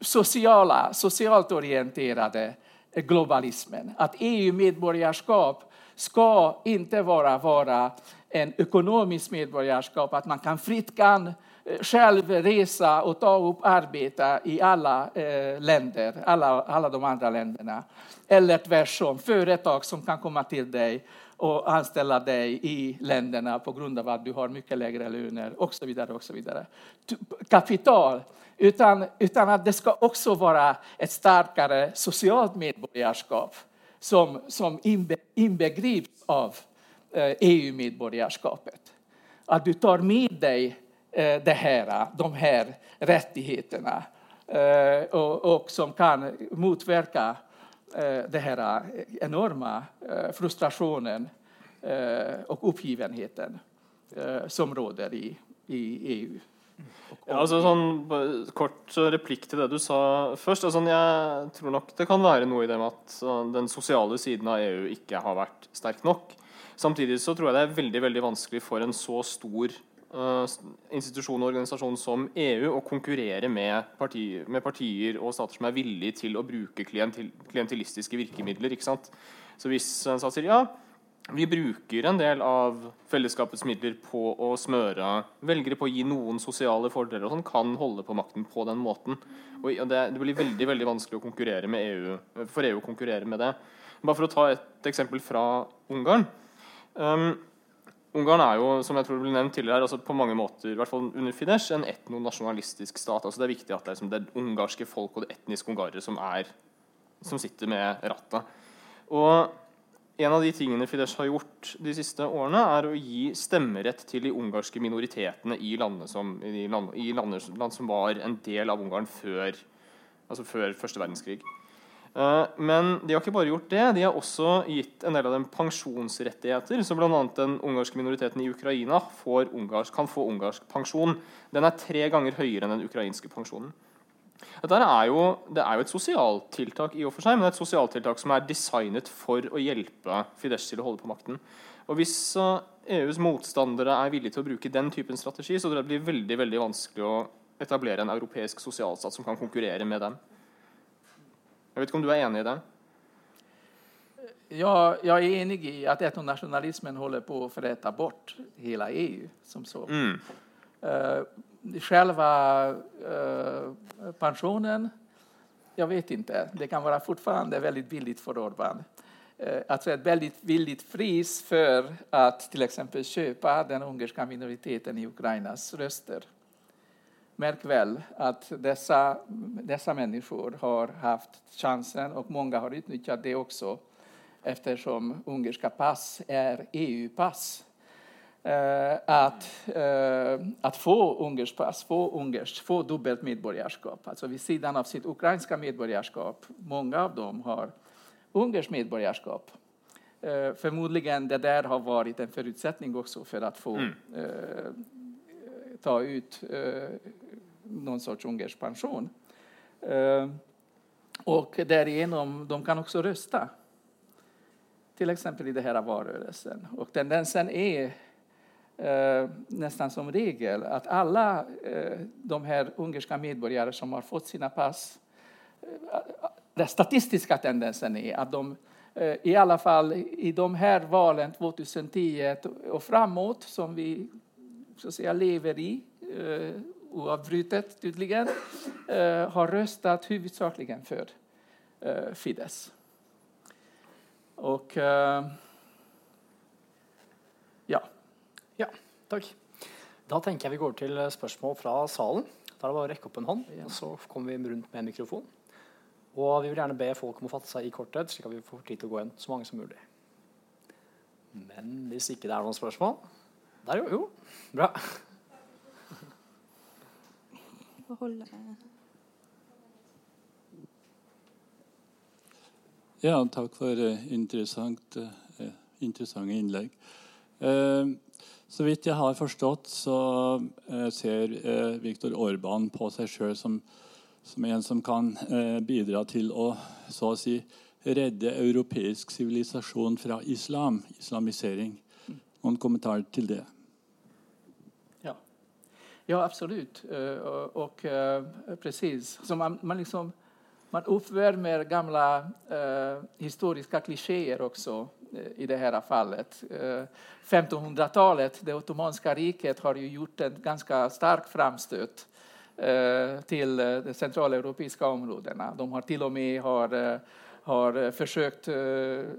sociala, socialt orienterade globalismen. Att EU-medborgarskap ska inte bara vara en ekonomisk medborgarskap, att man kan fritt kan eh, själv resa och ta upp arbete i alla länder, alla, alla de andra länderna. Eller tvärtom, företag som kan komma till dig och anställa dig i länderna på grund av att du har mycket lägre löner och så vidare. Och så vidare. Kapital, utan, utan att det ska också vara ett starkare socialt medborgarskap som, som inbe, inbegrips av eh, EU-medborgarskapet. Att du tar med dig eh, det här, de här rättigheterna eh, och, och som kan motverka Eh, den här eh, enorma eh, frustrationen eh, och uppgivenheten som råder i, i EU. Ja, altså sånn, Kort replikk til det du sa først. Altså, jeg tror nok det kan være noe i det med at den sosiale siden av EU ikke har vært sterk nok. Samtidig så tror jeg det er veldig veldig vanskelig for en så stor Eh, institusjon og organisasjon som EU å konkurrere med, partier, med, partier og stater som er villige til å bruke klientil, klientilistiske virkemidler. ikke sant? Så hvis en stat sier ja, vi bruker en del av fellesskapets midler på å smøre velgere på å gi noen sosiale fordeler og sånn, kan holde på makten på den måten. Og det, det, blir veldig veldig vanskelig å konkurrere med EU, for EU å konkurrere med det. Bare for å ta et eksempel fra Ungarn. Um, Ungarn er jo, som jeg tror ble nevnt tidligere, altså på mange måter, i hvert fall under Fidesz, en etnonasjonalistisk stat. altså Det er viktig at det er liksom det ungarske folk og det etniske ungarere som, er, som sitter med rattet. Og en av de tingene Fidesz har gjort de siste årene, er å gi stemmerett til de ungarske minoritetene i som, i land, i land, land som var en del av Ungarn før, altså før første verdenskrig. Eh, men de har ikke bare gjort det, de har også gitt en del av dem pensjonsrettigheter. Så bl.a. den ungarske minoriteten i Ukraina ungarsk, kan få ungarsk pensjon. Den er tre ganger høyere enn den ukrainske pensjonen. Dette er jo, det er jo et sosialtiltak i og for seg, men et sosialtiltak som er designet for å hjelpe Fidesz til å holde på makten. Og Hvis eh, e EUs motstandere er villige til å bruke den typen strategi, så tror jeg det blir veldig veldig vanskelig å etablere en europeisk sosialstat som kan konkurrere med dem. Jeg vet ikke om du er enig i? Ja, jag är enig i att etnonationalismen håller på att föräta bort hela EU som så. Mm. Uh, själva uh, pensionen, jag vet inte. Det kan vara fortfarande väldigt billigt för Orbán. Uh, alltså ett väldigt billigt pris för att till exempel köpa den ungerska minoriteten i Ukrainas röster. Märk väl att dessa, dessa människor har haft chansen och många har utnyttjat det också eftersom ungerska pass är EU-pass Eh, att, eh, att få ungerskt pass, få ungerskt, få dubbelt medborgarskap. Alltså vid sidan av sitt ukrainska medborgarskap, många av dem har ungerskt medborgarskap. Eh, förmodligen det där har varit en förutsättning också för att få mm ta ut eh, någon sorts ungersk pension. Eh, och därigenom de kan också rösta. Till exempel i den här valrörelsen. Och tendensen är eh, nästan som regel att alla eh, de här ungerska medborgare som har fått sina pass, eh, den statistiska tendensen är att de eh, i alla fall i de här valen 2010 och framåt som vi så att säga, lever i eh, oavbrutet tydligen, eh, har röstat huvudsakligen för eh, Fidesz. Och eh, ja, Ja, takk. Da tenker jeg vi går til spørsmål fra salen. Da er det bare å rekke opp en hånd, og så kommer vi rundt med en mikrofon. Og vi vil gjerne be folk om å fatte seg i korthet, slik at vi får tid å gå igjen så mange som mulig. Men hvis ikke det er noen spørsmål Der, jo. Bra. Ja, takk for uh, interessant, uh, interessante innlegg. Uh, så vidt jeg har forstått, så eh, ser eh, Viktor Orban på seg sjøl som, som, en som kan eh, bidra til å så å si redde europeisk sivilisasjon fra islam, islamisering. Noen kommentarer til det? Ja, absolut. Eh, och, och eh, precis. Så man, man, liksom, man uppvärmer gamla uh, historiska klichéer också i det här fallet. 1500-talet, det ottomanska riket, har ju gjort en ganska stark framstöt till de centraleuropeiska områdena. De har till och med har, har försökt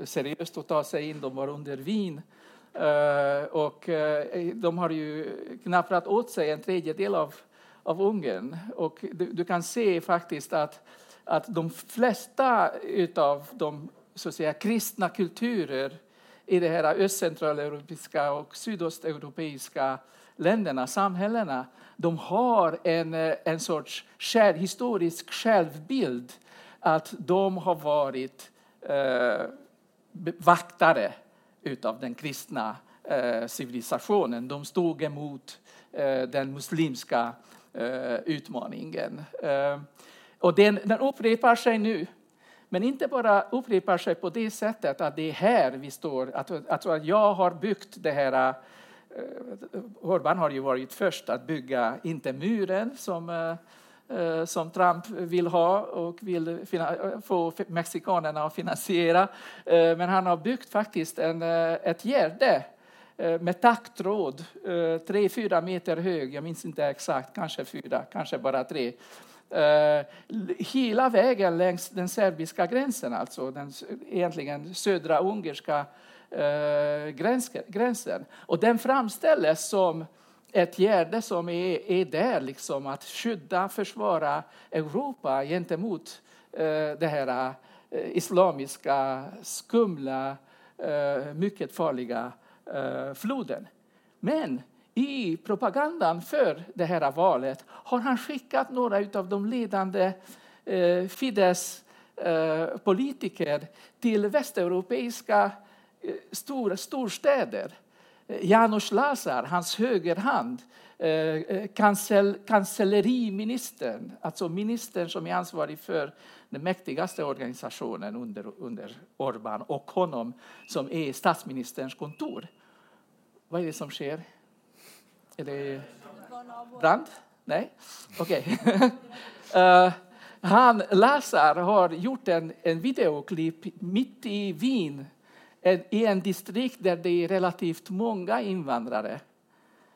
seriöst att ta sig in. De var under Wien Eh, och eh, de har ju knapprat åt sig en tredjedel av, av Ungern. Och du, du kan se faktiskt att, att de flesta av de så att säga, kristna kulturer i de här östcentraleuropeiska och sydosteuropeiska länderna, samhällena, de har en, eh, en sorts själv, historisk självbild att de har varit eh, vaktare utav den kristna eh, civilisationen. De stod emot eh, den muslimska eh, utmaningen. Eh, och den, den upprepar sig nu men inte bara upprepar sig på det sättet att det är här vi står, att, att jag har byggt det här eh, Uh, Orban har ju varit först att bygga, inte muren som eh, Eh, som Trump vill ha och vill få mexikanerna att finansiera. Eh, men han har byggt faktiskt en, eh, ett gärde med taggtråd, tre, fyra meter hög, jag minns inte exakt, kanske fyra, kanske bara tre. hela vägen längs den serbiska gränsen, alltså den egentligen södra ungerska gränsen. Och den framställs som ett gärde som är, är där liksom att skydda, försvara Europa gentemot eh, det här eh, islamiska, skumla, eh, mycket farliga eh, floden. Men i propagandan för det här valet har han skickat några av de ledande eh, Fidesz eh, politiker till västeuropeiska eh, stor, storstäder Janos Lazar, hans högerhand, eh, eh kancell, alltså ministern som är ansvarig för den mäktigaste organisationen under, under Orbán och honom som är statsministerns kontor. Vad är det som sker? Är det brand? Nej? Okej. Okay. uh, eh, han, Lazar har gjort en, en videoklipp mitt i Wien i en distrikt där det är relativt många invandrare,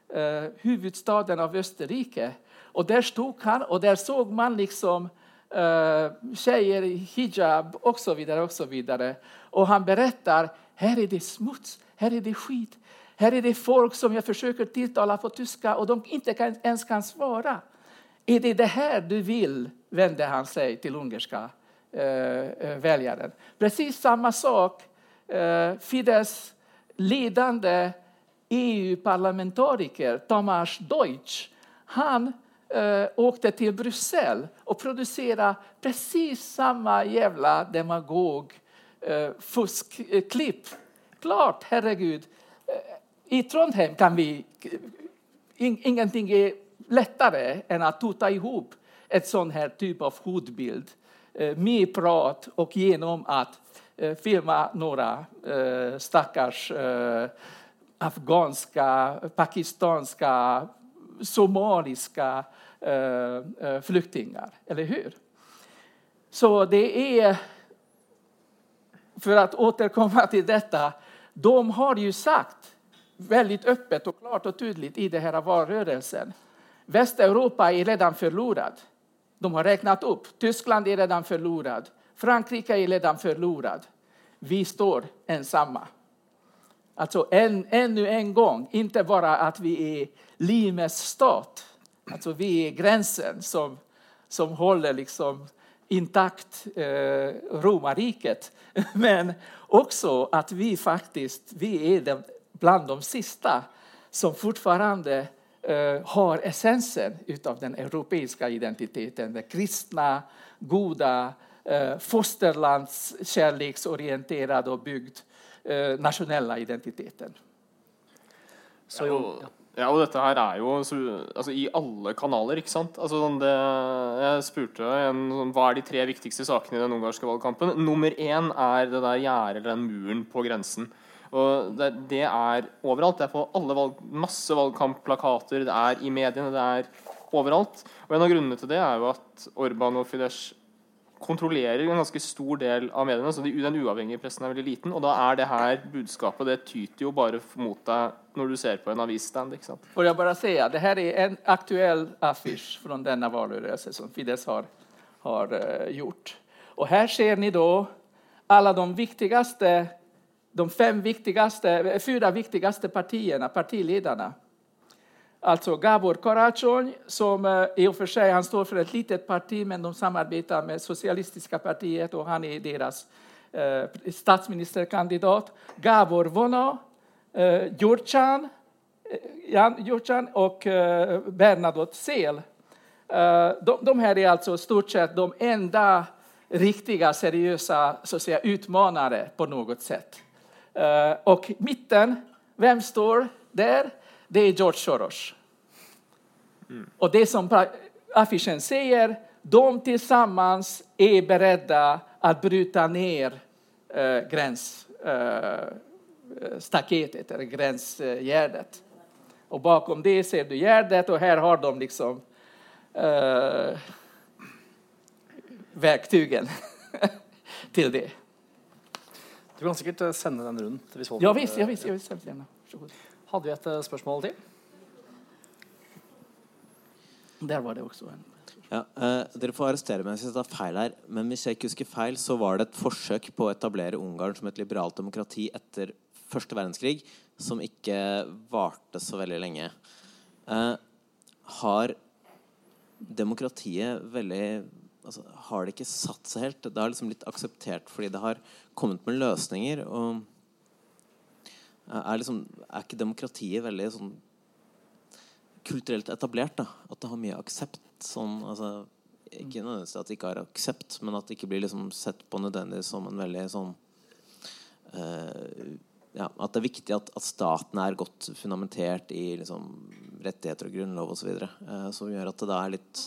eh, huvudstaden av Österrike. Och där stod han och där såg man liksom eh, tjejer i hijab och så vidare. Och så vidare. Och han berättar, här är det smuts, här är det skit. Här är det folk som jag försöker tilltala på tyska och de inte kan, ens kan svara. Är det det här du vill? vände han sig till ungerska eh, eh väljaren. Precis samma sak eh, Fidesz ledande EU-parlamentariker Tamás Deutsch, han eh, åkte till Bryssel och producerade precis samma jävla demagog eh, fuskklipp. Klart, herregud. Eh, I Trondheim kan vi... Eh, In, ingenting är lättare än att tuta ihop ett sån här typ av hotbild eh, med prat och genom att Eh, filma några eh, stackars eh, afghanska, pakistanska, somaliska eh, eh, flyktingar. Eller hur? Så det är, för att återkomma till detta, de har ju sagt väldigt öppet och klart och tydligt i den här valrörelsen. Västeuropa är redan förlorad. De har räknat upp. Tyskland är redan förlorad. Frankrike är redan förlorad. Vi står ensamma. Alltså en, ännu en gång, inte bara att vi är Limes stat, alltså vi är gränsen som, som håller liksom intakt eh, romarriket, men också att vi faktiskt vi är de, bland de sista som fortfarande eh, har essensen av den europeiska identiteten, den kristna, goda, eh, fosterlandskärleksorienterad och byggd eh, nationella identiteten. Så, ja, og, ja, og dette her er jo altså, i alle kanaler, ikke sant? Altså, det, jeg spurte en, sånn, hva er de tre viktigste sakene i den ungarske valgkampen. Nummer én er det der gjerdet eller den muren på grensen. Og det, det, er overalt. Det er på alle valg, masse valgkampplakater, det er i mediene, det er overalt. Og en av grunnene til det er jo at Orban og Fidesz kontrollerer en ganske stor del av mediene. så Den uavhengige pressen er veldig liten. Og da er det her budskapet det tyter jo bare mot deg når du ser på en avisstand. ikke sant? Får jeg bare si, Det her er en aktuell affisj fra denne valgkampen som Fidesz har, har uh, gjort. Og her ser ni da alle de viktigste de fem viktigaste, eh, fyra viktigaste partierna, partiledarna Alltså Gabor Karadzic, som eh, i och för sig han står för ett litet parti, men de samarbetar med Socialistiska partiet och han är deras eh, statsministerkandidat. Gabor Vono, eh, Jurcan, eh, Jan Jurcan och eh, Bernadotte Sel. Eh, de, de, här är alltså stort sett de enda riktiga, seriösa så att säga, utmanare på något sätt. Eh, och mitten, vem står där? Det är George Soros. Mm. Och det som affischen säger, de tillsammans är beredda att bryta ner äh, gränsstaketet, äh, eller gränsgärdet. Och bakom det ser du gärdet och här har de liksom äh, verktygen till det. Du kan sikkert eh, sende den folk, Ja visst, ja, visst, ja, visst gärna. Varsågod. Hadde vi et eh, spørsmål til? Där var det också en. Ja, eh, dere får arrestere meg hvis jeg tar feil her, men hvis jeg ikke husker feil, så var det et forsøk på å etablere Ungarn som et liberalt demokrati etter første verdenskrig, som ikke varte så veldig lenge. Eh, har demokratiet veldig altså, Har det ikke satt seg helt? Det har liksom blitt akseptert fordi det har kommet med løsninger. Og er, liksom, er ikke demokratiet veldig sånn kulturelt etablert. da At det har mye aksept. Sånn, altså, ikke nødvendigvis at det ikke har aksept, men at det ikke blir liksom sett på nødvendigvis som en veldig sånn eh, ja, At det er viktig at, at staten er godt fundamentert i liksom, rettigheter og grunnlov osv. Eh, som gjør at det er litt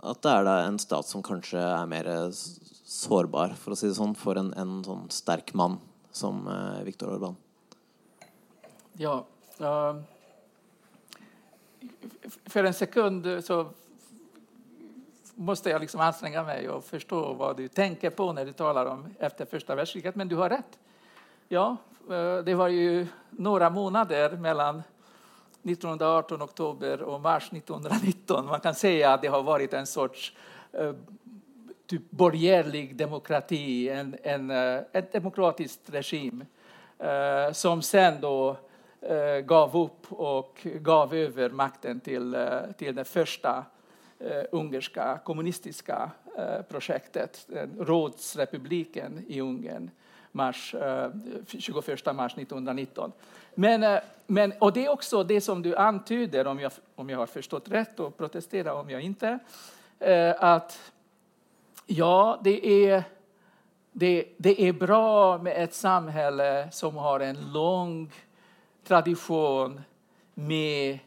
At det er da en stat som kanskje er mer sårbar, for å si det sånn, for en, en sånn sterk mann som eh, Viktor Urban. Ja, Uh, för en sekund så måste jag liksom anstränga mig och förstå vad du tänker på när du talar om efter första världskriget. Men du har rätt. Ja, eh, det var ju några månader mellan 1918 oktober och mars 1919. Man kan säga att det har varit en sorts eh, typ borgerlig demokrati, en, en, eh, en demokratisk regim eh, som sen då eh, gav upp och gav över makten till, eh, till det första eh, ungerska kommunistiska eh, projektet, eh, rådsrepubliken i Ungern, mars, eh, 21 mars 1919. Men, men, och det är också det som du antyder, om jag, om jag har förstått rätt, och protestera om jag inte, att ja, det är, det, det är bra med ett samhälle som har en lång tradition med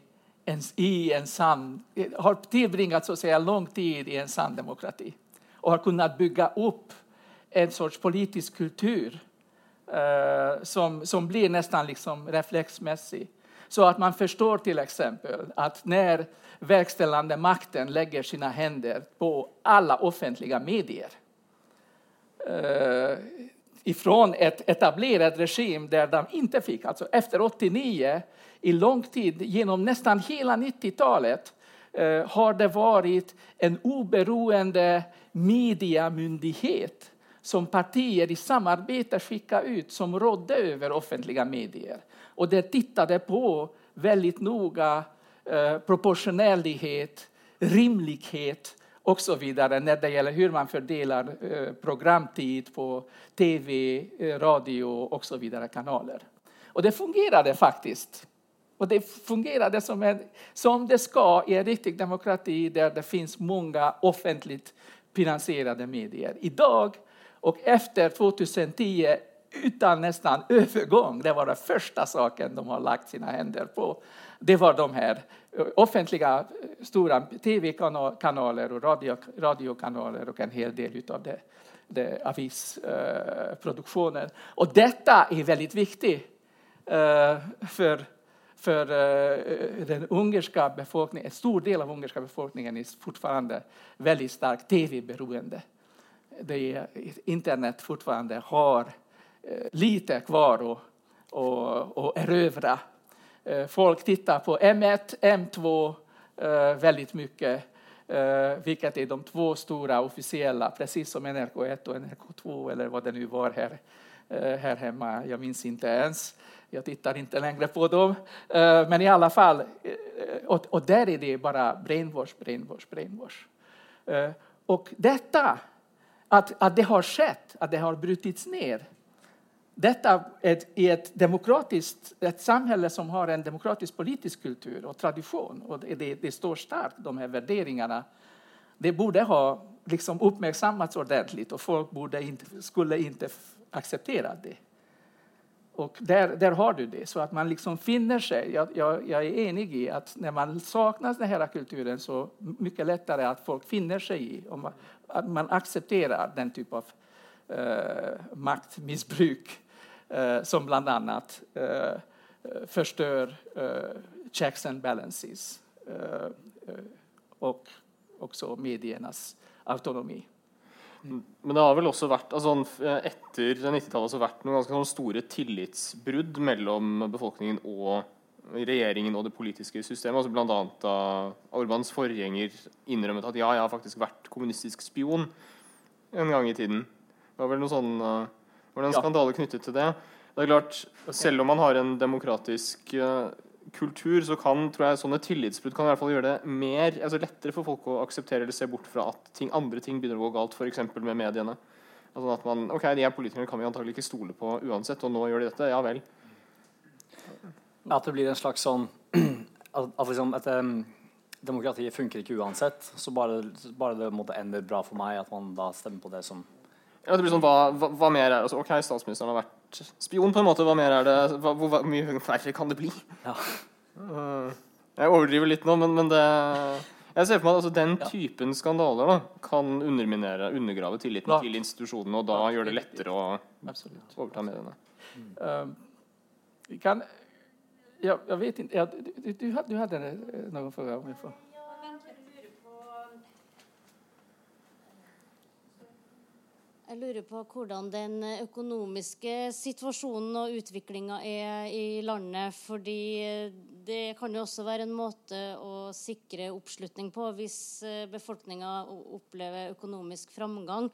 en, i en sann, har tillbringat så att säga lång tid i en sann demokrati och har kunnat bygga upp en sorts politisk kultur eh, som, som blir nästan liksom reflexmässig. Så att man förstår till exempel att när verkställande makten lägger sina händer på alla offentliga medier eh, ifrån ett etablerat regim där de inte fick, alltså efter 89, i lång tid, genom nästan hela 90-talet, eh, har det varit en oberoende mediamyndighet som partier i samarbete skickade ut som rådde över offentliga medier. Och det tittade på väldigt noga eh, proportionellighet, rimlighet och så vidare när det gäller hur man fördelar eh, programtid på tv, eh, radio och så vidare kanaler. Och det fungerade faktiskt. Och det fungerade som, en, som det ska i en riktig demokrati där det finns många offentligt finansierade medier. Idag och efter 2010 utan nästan övergång, det var den första saken de har lagt sina händer på. Det var de här eh, offentliga eh, stora tv-kanaler och radio, radiokanaler och en hel del av det, det avisproduktionen. Eh, och detta är väldigt viktigt eh, för för den ungerska befolkningen, en stor del av ungerska befolkningen är fortfarande väldigt starkt tv-beroende. Internet fortfarande har Eh, lite kvar att, och, och erövra. Eh, folk tittar på M1, M2 eh, väldigt mycket, vilket är de två stora officiella, precis som NRK1 och NRK2 eller vad det nu var här, här hemma. Jag minns inte ens. Jag tittar inte längre på dem. Men i alla fall, och, och där är det bara brainwash, brainwash, brainwash. Och detta, att, att det har skett, att det har brutits ner, detta är ett demokratiskt, ett samhälle som har en demokratisk politisk kultur och tradition, och det, det, står starkt, de här värderingarna, det borde ha liksom uppmärksammats ordentligt och folk borde inte, skulle inte acceptera det. Och där, där har du det, så att man liksom finner sig. Jag, jag, jag, är enig i att när man saknar den här kulturen så mycket lättare att folk finner sig i, och man, att man accepterar den typ av eh, maktmissbruk Eh, som bland annat eh, förstör eh, checks and balances eh, och också mediernas autonomi. Mm. Men det har väl också varit, alltså efter 90-talet så varit några ganska stora tillitsbrudd mellan befolkningen och regeringen och det politiska systemet. Alltså bland annat da Orbans forgjenger innrømmet att ja, jag har faktiskt varit kommunistisk spion en gång i tiden. Det var väl noe sånn, uh, var det en ja. skandale knyttet til det. Det er klart, Selv om man har en demokratisk uh, kultur, så kan tror jeg, sånne tillitsbrudd kan i hvert fall gjøre det mer, altså lettere for folk å akseptere eller se bort fra at ting, andre ting begynner å gå galt, f.eks. med mediene. Altså at man, ok, De er politikere kan vi antagelig ikke stole på uansett, og nå gjør de dette. Ja vel. At det blir en slags sånn At, at liksom et, um, demokratiet funker ikke uansett. Så bare, bare det måtte ende bra for meg, at man da stemmer på det som ja, det blir sånn, hva, hva, hva mer er altså, Ok, statsministeren har vært spion, på en måte. Hva mer er det? Hva, hvor, mye verre kan det bli? Ja. Uh, jeg overdriver litt nå, men, men det jeg ser for meg at altså, Den typen skandaler da, kan underminere, undergrave tilliten ja. til institusjonene, og da ja. gjør det lettere å Absolutt. overta mediene. Mm. Um, kan, ja, jeg vet ikke ja, du, du, du, hadde noen spørsmål? Om jeg får. Jeg lurer på hvordan den eh, økonomiske situasjonen og utviklinga er i landet. Fordi eh, det kan jo også være en måte å sikre oppslutning på hvis eh, befolkninga opplever økonomisk framgang.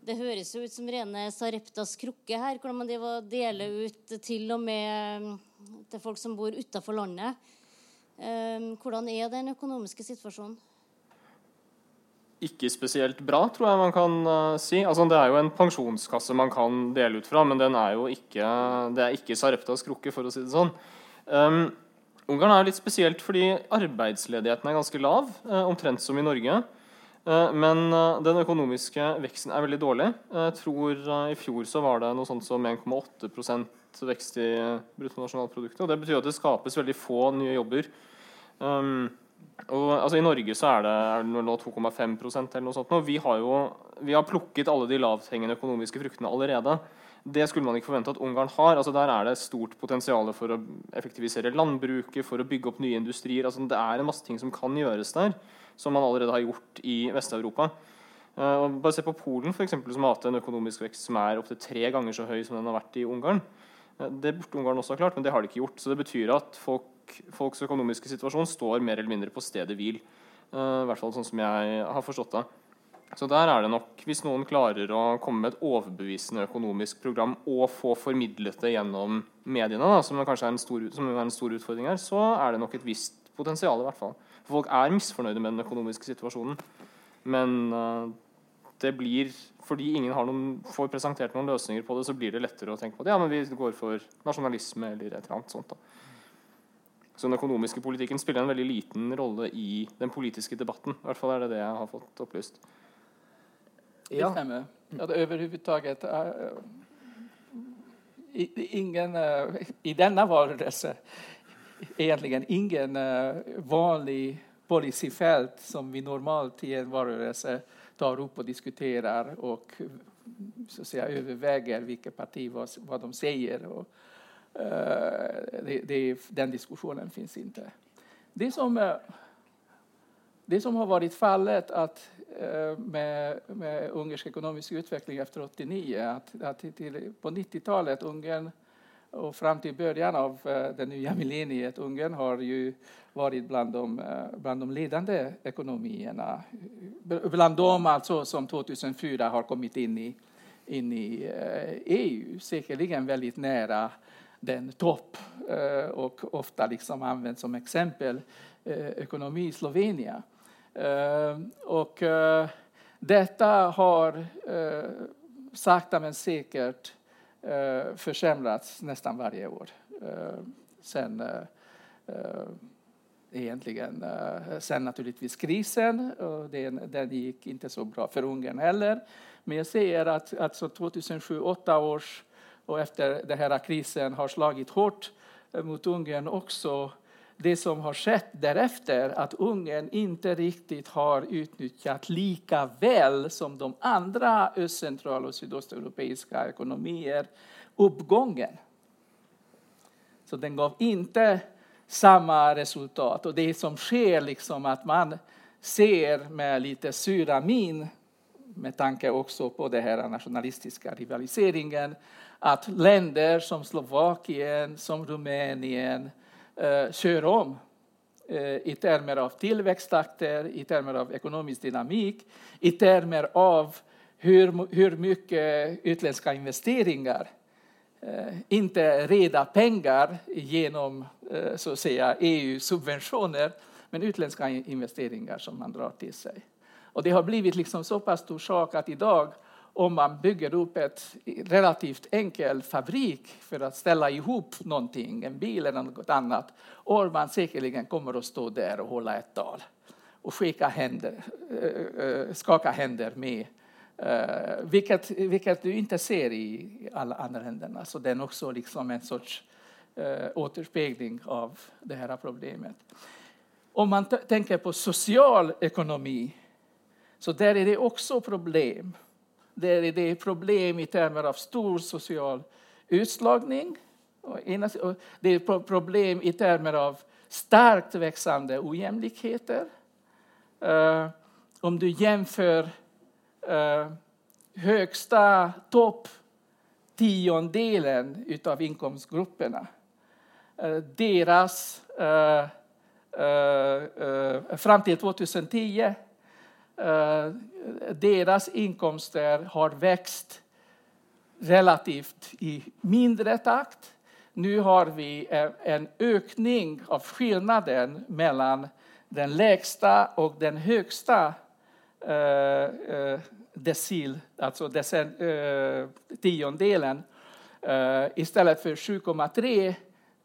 Det høres jo ut som rene Sareptas krukke her, hvordan man deler ut til og med mm, til folk som bor utafor landet. Hur hvordan er den økonomiske situasjonen? Ikke spesielt bra, tror jeg man kan uh, si. Altså, det er jo en pensjonskasse man kan dele ut fra, men den er jo ikke, det er ikke Sareptas krukke, for å si det sånn. Um, Ungarn er litt spesielt fordi arbeidsledigheten er ganske lav, uh, omtrent som i Norge. Uh, men den økonomiske veksten er veldig dårlig. Jeg tror I fjor så var det noe sånt som 1,8% vekst i bruttonasjonalproduktet. og Det betyr at det skapes veldig få nye jobber. Um, og, altså, I Norge så er det, er det nå 2,5% eller noe sånt. Nå. Vi har jo vi har plukket alle de lavthengende økonomiske fruktene allerede. Det skulle man ikke forvente at Ungarn har. Altså, der er det stort potensial for å effektivisere landbruket, for å bygge opp nye industrier. Altså, det er en masse ting som kan gjøres der, som man allerede har gjort i Vest-Europa. Uh, bare se på Polen, for eksempel, som har hatt en økonomisk vekst som er opptil tre ganger så høy som den har vært i Ungarn. Uh, det burde Ungarn også ha klart, men det har de ikke gjort. Så det betyr at folk folks økonomiske situasjon står mer eller mindre på stedet hvil. Uh, I hvert fall sånn som jeg har forstått det. Så der er det nok, Hvis noen klarer å komme med et overbevisende økonomisk program og få formidlet det gjennom mediene, da, som kanskje er en, stor, er en stor utfordring her, så er det nok et visst potensial. i hvert fall. For Folk er misfornøyde med den økonomiske situasjonen. Men uh, det blir, fordi ingen noen, får presentert noen løsninger på det, så blir det lettere å tenke på det. Ja, men vi går for nasjonalisme eller et eller annet sånt. da. Så den økonomiske politikken spiller en veldig liten rolle i den politiske debatten. I hvert fall er det det jeg har fått opplyst. Ja. At overhodet uh, ingen uh, I denne valrörelse egentlig ingen uh, vanlig policyfält som vi normalt i en valrörelse tar opp og diskuterer og så att säga, överväger vilket parti vad, vad de sier. Och, Eh, Eh, det, det, den diskussionen finns inte. Det som, eh, det som har varit fallet att eh, med, med ungersk ekonomisk utveckling efter 89, att, att till, på 90-talet Ungern och fram till början av det nya millenniet, Ungern har ju varit bland de, bland de ledande ekonomierna. Bland dem alltså som 2004 har kommit in i, in i EU, säkerligen väldigt nära den topp eh, och ofta liksom används som exempel eh, ekonomi i Slovenien. Eh, och detta har sakta men säkert försämrats nästan varje år sen egentligen sen naturligtvis krisen. Och den, den gick inte så bra för Ungern heller. Men jag ser att alltså 2007-2008 års och efter den här krisen har slagit hårt eh, mot Ungern också det som har skett därefter, att Ungern inte riktigt har utnyttjat lika väl som de andra östcentral och sydosteuropeiska ekonomier uppgången. Så den gav inte samma resultat. Och det som sker, liksom att man ser med lite sura min med tanke också på den här nationalistiska rivaliseringen, att länder som Slovakien, som Rumänien eh, kör om eh, i termer av tillväxttakter, i termer av ekonomisk dynamik, i termer av hur, hur mycket utländska investeringar eh, inte reda pengar genom eh, så att säga EU-subventioner, men utländska investeringar som man drar till sig. Och det har blivit liksom så pass stor sak att idag om man bygger upp ett relativt enkel fabrik för att ställa ihop någonting, en bil eller något annat, Orban man säkerligen kommer att stå där och hålla ett tal och skaka händer, eh, eh, skaka händer med Uh, vilket, vilket du inte ser i alla andra länderna. Så det är också liksom en sorts uh, återspegling av det här problemet. Om man tänker på social ekonomi, så där är det också problem. Där är det problem i termer av stor social utslagning. Det är problem i termer av starkt växande ojämlikheter. Eh, om du jämför eh, högsta topp tiondelen av inkomstgrupperna. Eh, deras, fram till 2010, Eh, deras inkomster har växt relativt i mindre takt. Nu har vi eh, en ökning av skillnaden mellan den lägsta och den högsta eh, decil, alltså decen, tiondelen, istället för 7,3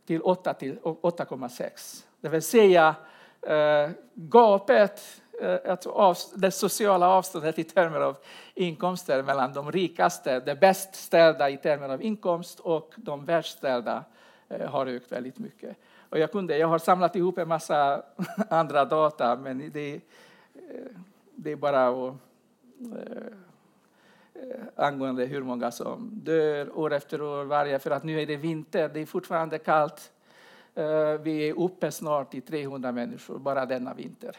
till 8,6. Det vill säga gapet, Eh, alltså av, det sociala avståndet i termer av inkomster mellan de rikaste, de bäst ställda i termer av inkomst och de värst ställda eh, har ökat väldigt mycket. Och jag, kunde, jag har samlat ihop en massa andra data, men det, eh, det är bara att, eh, eh, angående hur många som dör år efter år, varje, för att nu är det vinter, det är fortfarande kallt. Vi är uppe snart i 300 människor bara denna vinter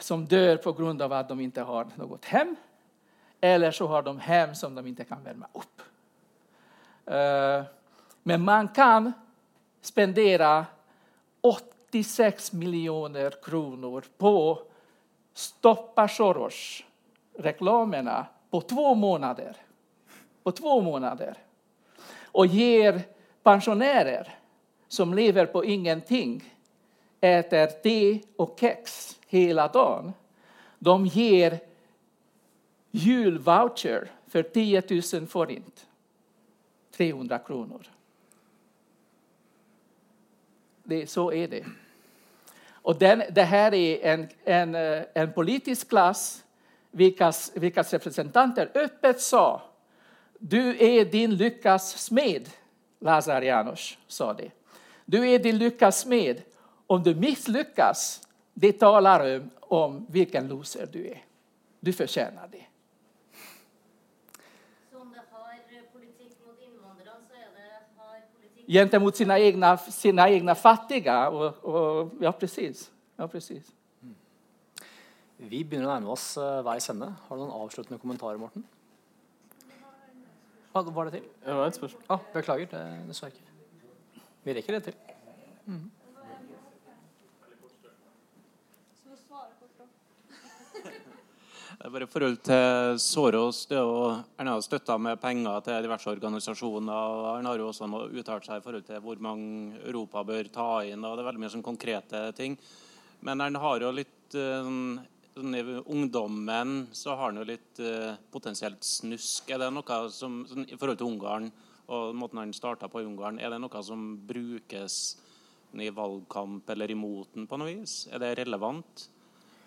som dör på grund av att de inte har något hem eller så har de hem som de inte kan värma upp. Eh, men man kan spendera 86 miljoner kronor på stoppa Soros reklamerna på två månader. På två månader. Och ger pensionärer som lever på ingenting, äter te och kex hela dagen. De ger julvoucher för 10 000 forint. 300 kronor. Det, så är det. Och den, det här är en, en, eh, en politisk klass vilkas, vilkas representanter öppet sa du är din lyckas smed, Lazar Janos sa det. Du är din lyckas smed. Om du misslyckas, det talar om vilken loser du är. Du förtjänar det. gentemot sina egna, sina egna fattiga. Och, och, ja, precis. Ja, precis. Mm. Vi å nærme oss uh, veis ende. Har du noen avsluttende kommentarer, Morten? Ah, var det til? Det var et spørsmål. Ah, beklager, det, det. Vi rekker det til. Mm. Bare i forhold til Soros det å, Han har støtta med penger til diverse organisasjoner. og Han har jo også uttalt seg i forhold til hvor mange Europa bør ta inn. og Det er veldig mye sånn konkrete ting. Men han har jo litt eh, sånn, I ungdommen så har han jo litt eh, potensielt snusk. Er det noe som, sånn, I forhold til Ungarn og måten han starta på i Ungarn, er det noe som brukes i valgkamp eller imot den på noe vis? Er det relevant?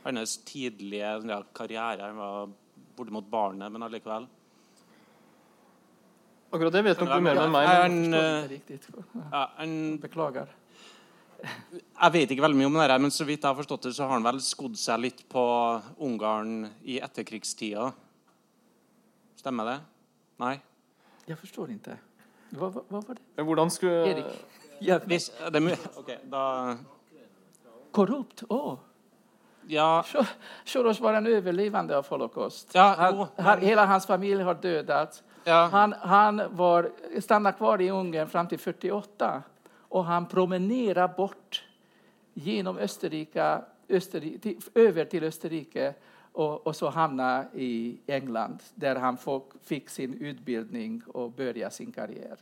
Hans tidlige ja, karriere. Han var bortimot barnet, men allikevel. Akkurat det vet nok du mer enn meg. Ja, han, Beklager. Jeg vet ikke veldig mye om det, men så vidt jeg har forstått det, så har han vel skodd seg litt på Ungarn i etterkrigstida. Stemmer det? Nei? Jeg forstår ikke. Hva, hva, hva var det? Hvordan skulle Erik? Ja, Hvis, det, okay, da Korrupt? Å! Oh. Ja. Soros var en överlevande av Holocaust. Ja, han, han, hela hans familj har dödats. Ja. Han, han var, stannade kvar i Ungern fram till 48 och han promenerade bort genom Österrike, Österrike till, över till Österrike och, och så hamnade i England där han fick sin utbildning och började sin karriär.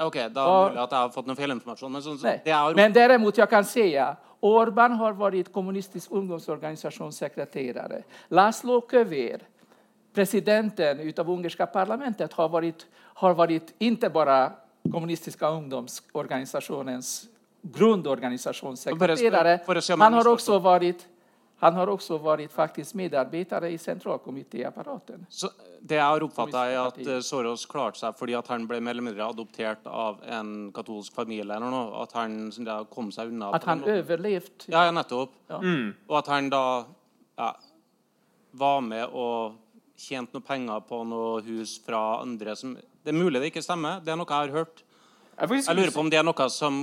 Okej, okay, då är det att jag har fått någon felinformation. Men, så, det är... men däremot jag kan säga Orban har varit kommunistisk ungdomsorganisationssekreterare. Laszlo Kövér, presidenten av ungerska parlamentet, har varit, har varit inte bara kommunistiska ungdomsorganisationens grundorganisationssekreterare. Han har också varit han har också varit faktiskt medarbetare i centralkommittéapparaten. Det jag har uppfattat är att eh, Soros klarade sig för att han blev mer eller mindre adopterad av en katolsk familj eller något, att han där, kom sig undan. Att han överlevt? Ja, ja nettopp. Ja. Mm. Och att han då ja, var med och tjänat några pengar på några hus från andra som... Det är möjligt det inte stämmer, det är något jag har hört. Jeg lurer på om det er noe som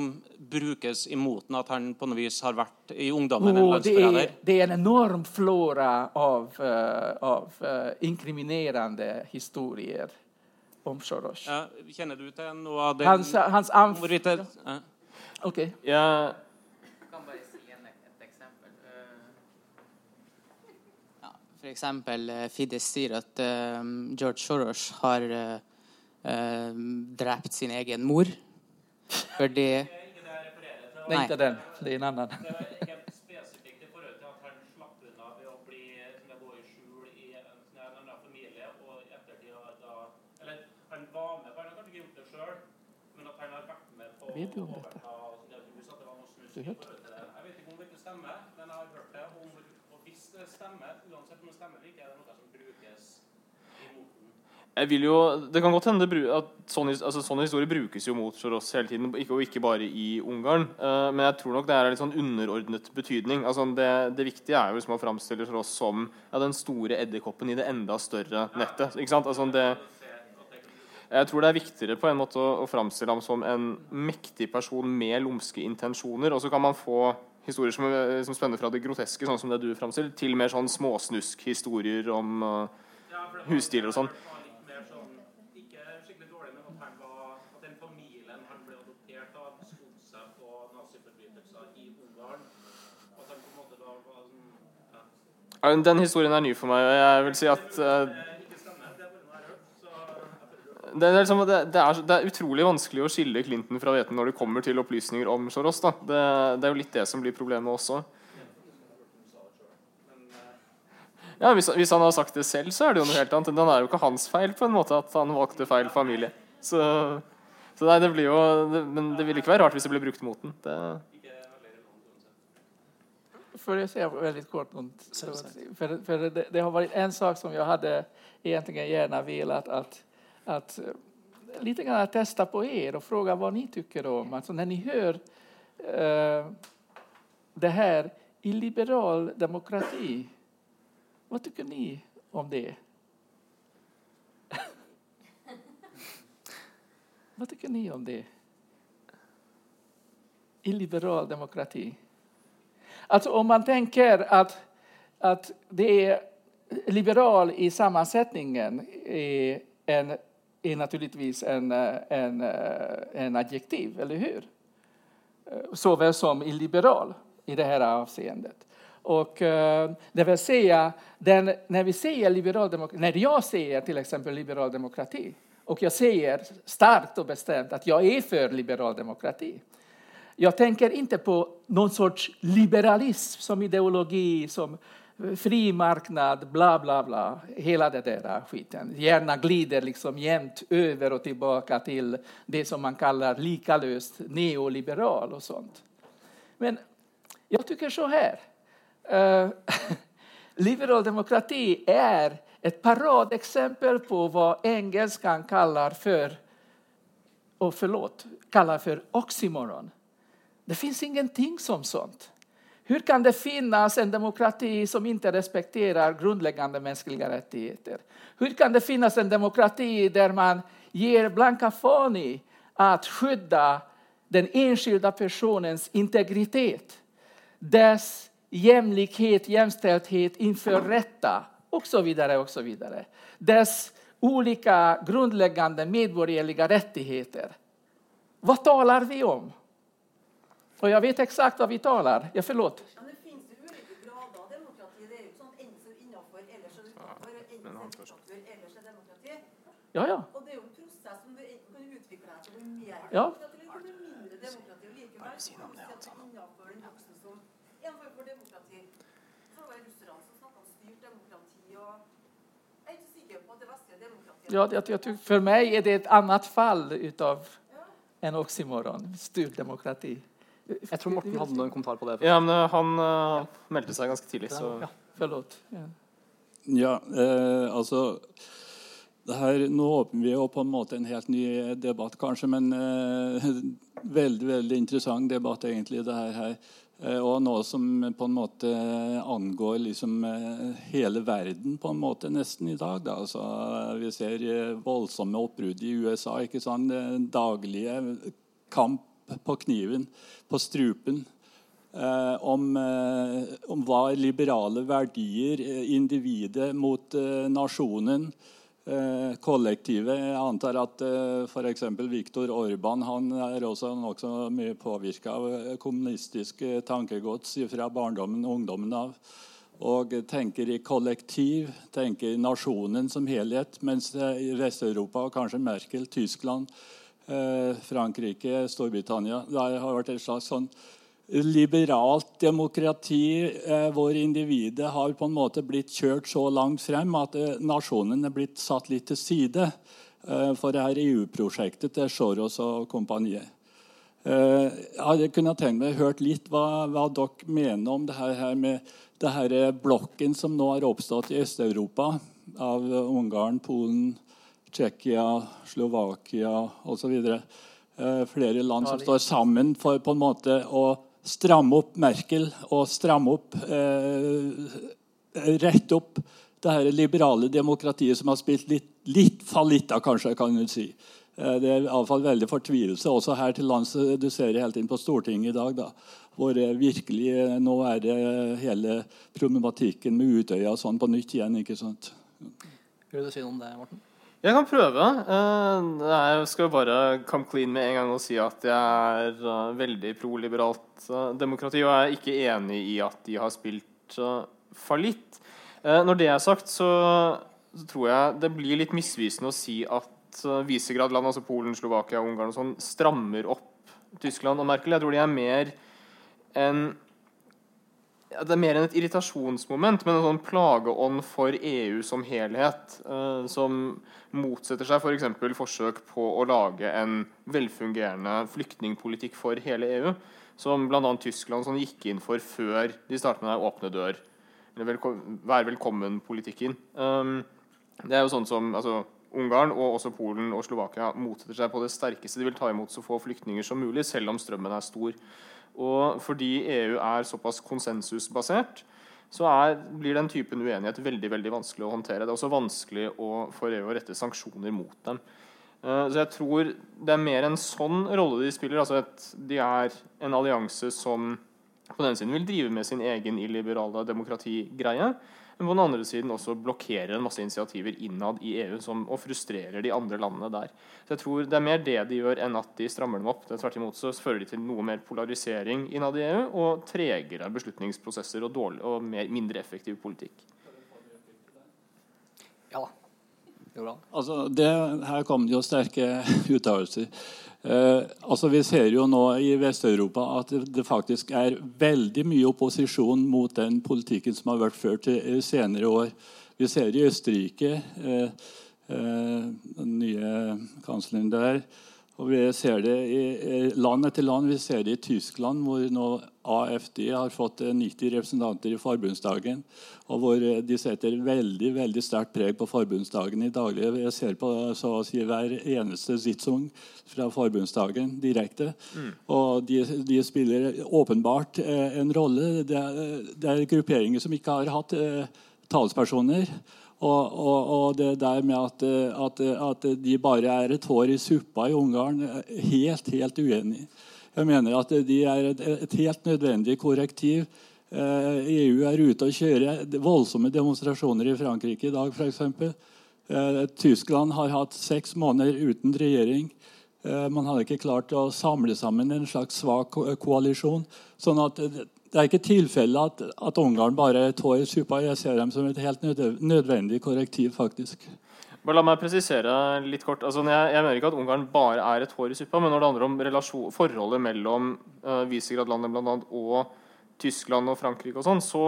brukes imot den, at han på noe vis har vært i ungdommen oh, en landsforræder? Det, det, är en enorm flora av, uh, av uh, inkriminerande historier om Soros. Ja, kjenner du til noe av det? Hans, hans anf... Ja. Okay. Ja. For eksempel Fidesz sier at uh, George Soros har uh, drept sin egen mor. För det... Det inte den, det är en annan. Vet du om detta? Du hört? Jag vet inte om det stämmer, men jag har hört det. Och visst det stämmer, oavsett om det stämmer eller det emot jeg vil jo, Det kan godt hende at sånne, altså, sånne historier brukes jo mot oss hele tiden, ikke, og ikke bare i Ungarn. Uh, men jeg tror nok det er litt sånn underordnet betydning. Altså, det, det, viktige er jo liksom å framstille Soros som ja, den store edderkoppen i det enda større nettet. ikke sant? Altså, det, jeg tror det er viktigere på en måte å, å framstille ham som en mektig person med lumske intensjoner. Og så kan man få historier som, eh, som spenner fra det groteske, sånn som det du framstiller, til mer sånn småsnusk-historier om uh, husstiler og sånn. Den historien er ny for meg. og Jeg vil si at eh, det, er liksom, det, det, er, det, er utrolig vanskelig å skille Clinton fra hveten når det kommer til opplysninger om Soros. Det, det, er jo litt det som blir problemet også. Ja, hvis, hvis, han har sagt det selv, så er det jo noe helt annet. Den er jo ikke hans feil på en måte at han valgte feil familie. Så, så nei, det blir jo Men det vil ikke være rart hvis det blir brukt mot den. Det får jag säga väldigt kort. För, för det, det, har varit en sak som jag hade egentligen gärna velat att, att eh, lite grann testa på er och fråga vad ni tycker om. Alltså när ni hör uh, det här i liberal demokrati, vad tycker ni om det? vad tycker ni om det? I liberal demokrati. Alltså om man tänker att, att det är liberal i sammansättningen är, en, är naturligtvis en, eh, en, eh, en adjektiv, eller hur? Eh, såväl som illiberal i det här avseendet. Och det vill säga, den, när vi säger liberal demokrati, när jag säger till exempel liberal demokrati och jag säger starkt och bestämt att jag är för liberal demokrati jag tänker inte på någon sorts liberalism som ideologi, som fri marknad, bla bla bla, hela den där skiten. Gärna glider liksom jämt över och tillbaka till det som man kallar likalöst neoliberal och sånt. Men jag tycker så här. Uh, liberal demokrati är ett paradexempel på vad engelskan kallar för, och förlåt, kallar för oxymoron. Det finns ingenting som sånt. Hur kan det finnas en demokrati som inte respekterar grundläggande mänskliga rättigheter? Hur kan det finnas en demokrati där man ger blanka fan i att skydda den enskilda personens integritet, dess jämlikhet, jämställdhet inför rätta och så vidare. och så vidare. Dess olika grundläggande medborgerliga rättigheter. Vad talar vi om? Och jag vet exakt vad vi talar. Ja, förlåt. Ja, ja. Ja. Ja, jag, jag för mig är det ett annat fall utav en oxymoron, styrd demokrati. Jeg tror Morten hadde en kommentar på det. Ja, men eh, han eh, meldte seg ganske tidlig, så Ja. Förlåt. Ja. Ja, eh, altså det her, Nå åpner vi jo på en måte en helt ny debatt, kanskje, men eh, veldig veldig interessant debatt, egentlig, det her. her. Eh, og noe som på en måte angår liksom eh, hele verden på en måte nesten i dag. Da. Altså, vi ser voldsomme oppbrudd i USA. ikke sant? Daglige kamp på kniven, på strupen. Eh, om, eh, om vad liberala liberale eh, individet mot eh, eh, kollektivet. Jag antar att eh, f.eks. Viktor Orban han är också, han också mycket påverkad av eh, kommunistisk eh, tankegods från barndomen och ungdomen. av. och tänker i kollektiv, tänker i nationen som helhet. medan Västeuropa, eh, i kanske Merkel, Tyskland, eh, Eh, Frankrike, Storbritannia Det har vært et slags sånn liberalt demokrati Vår hvor individet har på en måte blitt kjørt så langt frem at nationen nasjonen er blitt satt litt til side for det her EU-prosjektet til Soros og kompaniet. Jag jeg hadde kunnet tenkt meg hørt litt hva, hva dere mener om det här her med det her blokken som nå har oppstått i Øst-Europa av Ungarn, Polen, Tsjekkia, Slovakia osv. Eh, flere land som står sammen for på en måte å stramme opp Merkel og stramme opp eh, Rette opp det her liberale demokratiet som har spilt litt, litt fallitta, kanskje, kan du si. Eh, Det er i alle fall veldig fortvilelse også her til lands. Du ser det helt inn på Stortinget i dag. da, hvor eh, virkelig eh, Nå er det hele problematikken med Utøya og sånn på nytt igjen. ikke sant? Vil du si noe om det, Morten? Jeg kan prøve. Eh, jeg skal bare come clean med en gang og si at jeg er eh, veldig proliberalt demokrati, og jeg er ikke enig i at de har spilt eh, fallitt. Når det er sagt, så, tror jeg det blir litt misvisende å si at Visegrad-land, altså Polen, Slovakia, Ungarn og sånn, strammer opp Tyskland og Merkel. Jeg tror de er mer en det er mer enn et irritasjonsmoment, men en sånn plageånd for EU som helhet. eh, som motsetter seg f.eks. For forsøk på å lage en velfungerende flyktningpolitikk for hele EU. Som bl.a. Tyskland som gikk inn for før de startet med den åpne dør. Eller velko Vær velkommen-politikken. Ehm, det er jo sånn som altså, Ungarn og også Polen og Slovakia motsetter seg på det sterkeste. De vil ta imot så få flyktninger som mulig, selv om strømmen er stor. Og fordi EU er såpass konsensusbasert, så er, blir den typen uenighet veldig veldig vanskelig å håndtere. Det er også vanskelig å, for EU å rette sanksjoner mot dem. Uh, eh, så jeg tror det er mer en sånn rolle de spiller. altså at De er en allianse som på den siden vil drive med sin egen illiberale demokratigreie, men på den andre siden også blokkerer en masse initiativer innad i EU som, og frustrerer de andre landene der. Så jeg tror Det er mer det de gjør, enn at de strammer dem opp. Det er Tvert imot så fører de til noe mer polarisering innad i EU og tregere beslutningsprosesser og, dårlig, og mer, mindre effektiv politikk. Ja da. Altså, det, her kom det jo sterke uttalelser. Eh, altså, vi ser jo nå i Vest-Europa at det, faktiskt faktisk er veldig mye opposisjon mot den politikken som har vært ført i, eh, senere år. Vi ser i Østerrike, eh, eh, den nye kansleren der. Og vi ser det i, land etter land. Vi ser det i Tyskland, hvor nå AFD har fått eh, 90 representanter i forbundsdagen. Og hvor eh, de setter veldig veldig sterkt preg på forbundsdagen i daglig. Jeg ser på så å si hver eneste Sitzung fra forbundsdagen direkte. Og de, de spiller åpenbart eh, en rolle. Det er, det er grupperinger som ikke har hatt eh, talspersoner. Og, og, og det der med at, at, at de bare er et hår i suppa i Ungarn, helt, helt uenig. Jeg mener at de er et, et helt nødvendig korrektiv Eh, EU er ute og kjører voldsomme demonstrasjoner i Frankrike i dag, f.eks. Eh, Tyskland har hatt seks måneder uten regjering. Eh, man hadde ikke klart å samle sammen en slags svak ko koalisjon. sånn at det, det er ikke tilfelle at, at Ungarn bare er et i suppa. Jeg ser dem som et helt nødvendig korrektiv, faktisk. Bare La meg presisere litt kort. Altså, jeg, jeg, mener ikke at Ungarn bare er et hår i suppa, men når det handler om relasjon, forholdet mellom uh, Visegrad-landet blant annet, og Tyskland og Frankrike, og sånn, så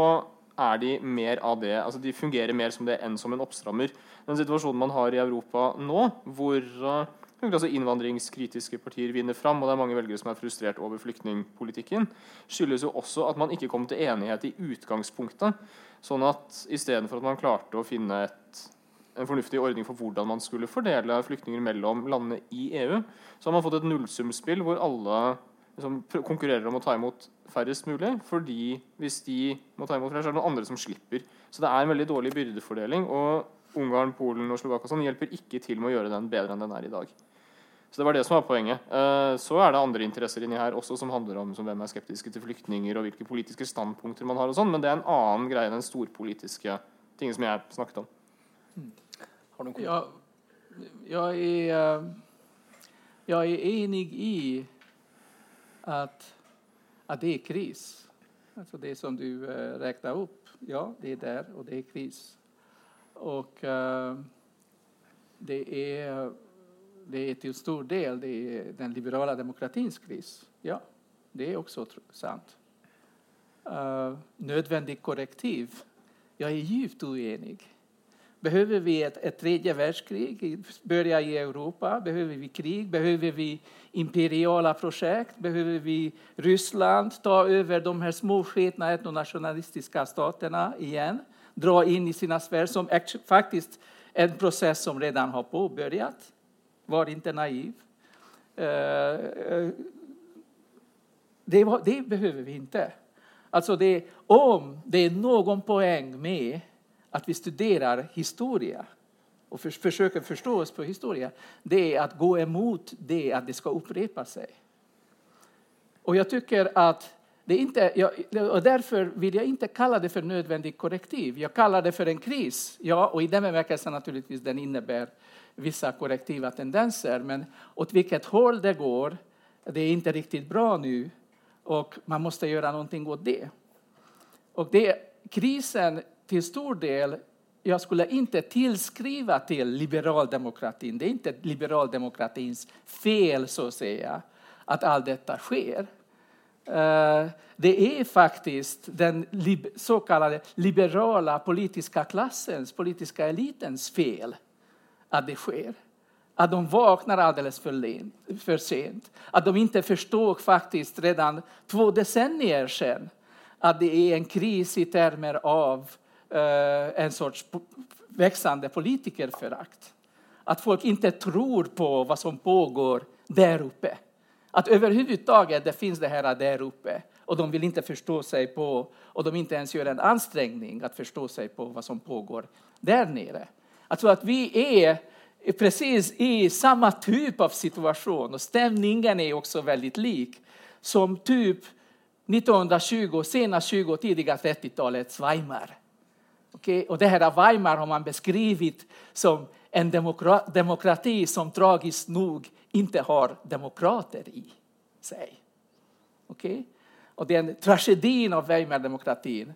er de mer av det. Altså, de fungerer mer som det enn som en oppstrammer. Den situasjonen man har i Europa nå, hvor uh, altså innvandringskritiske partier vinner fram, og det er mange velgere som er frustrert over flyktningpolitikken, skyldes jo også at man ikke kom til enighet i utgangspunktet. Sånn at istedenfor at man klarte å finne et, en fornuftig ordning for hvordan man skulle fordele flyktninger mellom landene i EU, så har man fått et nullsumspill hvor alle liksom, konkurrerer om å ta imot færrest mulig. fordi hvis de må ta imot flere, så er det noen andre som slipper. Så det er en veldig dårlig byrdefordeling. Og Ungarn, Polen og Slovakia sånn hjelper ikke til med å gjøre den bedre enn den er i dag. Så det var det som var poenget. Uh, så er det andre interesser inni her også som handler om som hvem er skeptiske til flyktninger og hvilke politiske standpunkter man har og sånn, men det er en annen greie enn den storpolitiske tingen som jeg snakket om. Mm. Ja, jeg, er, eh, jeg er enig i att, att det är kris. Alltså det som du uh, räknar upp, ja, det är där och det är kris. Och uh, det, är, det är till stor del det är den liberala demokratins kris. Ja, det är också sant. Eh, uh, nödvändigt korrektiv. Jag är djupt oenig. Behöver vi ett, ett tredje världskrig börja i Europa? Behöver vi krig? Behöver vi imperiala projekt? Behöver vi Ryssland ta över de här småsketna etnonationalistiska staterna igen? Dra in i sina sfärer som faktiskt en process som redan har påbörjat. Var inte naiv. Eh, eh, det, var, det behöver vi inte. Alltså det, om det är någon poäng med att vi studerar historia och för, försöker förstå oss på historia, det är att gå emot det att det ska upprepa sig. Och jag tycker att det inte, jag, och därför vill jag inte kalla det för nödvändigt korrektiv. Jag kallar det för en kris. Ja, och i den bemärkelsen naturligtvis den innebär vissa korrektiva tendenser. Men åt vilket håll det går, det är inte riktigt bra nu. Och man måste göra någonting åt det. Och det, krisen till stor del, jag skulle inte tillskriva till liberaldemokratin, det är inte liberaldemokratins fel så att säga, att allt detta sker. Eh, det är faktiskt den så kallade liberala politiska klassens, politiska elitens fel att det sker. Att de vaknar alldeles för, lent, för sent. Att de inte förstod faktiskt redan två decennier sedan att det är en kris i termer av eh, en sorts växande politikerförakt. Att folk inte tror på vad som pågår där uppe. Att överhuvudtaget det finns det här där uppe och de vill inte förstå sig på och de inte ens gör en ansträngning att förstå sig på vad som pågår där nere. Alltså att vi är precis i samma typ av situation och stämningen är också väldigt lik som typ 1920, sena 20 och tidiga 30-talets Weimar. Okay? Och det här Weimar har man beskrivit som en demokrati som tragiskt nog inte har demokrater i sig. Okay? Och den tragedin av Weimardemokratin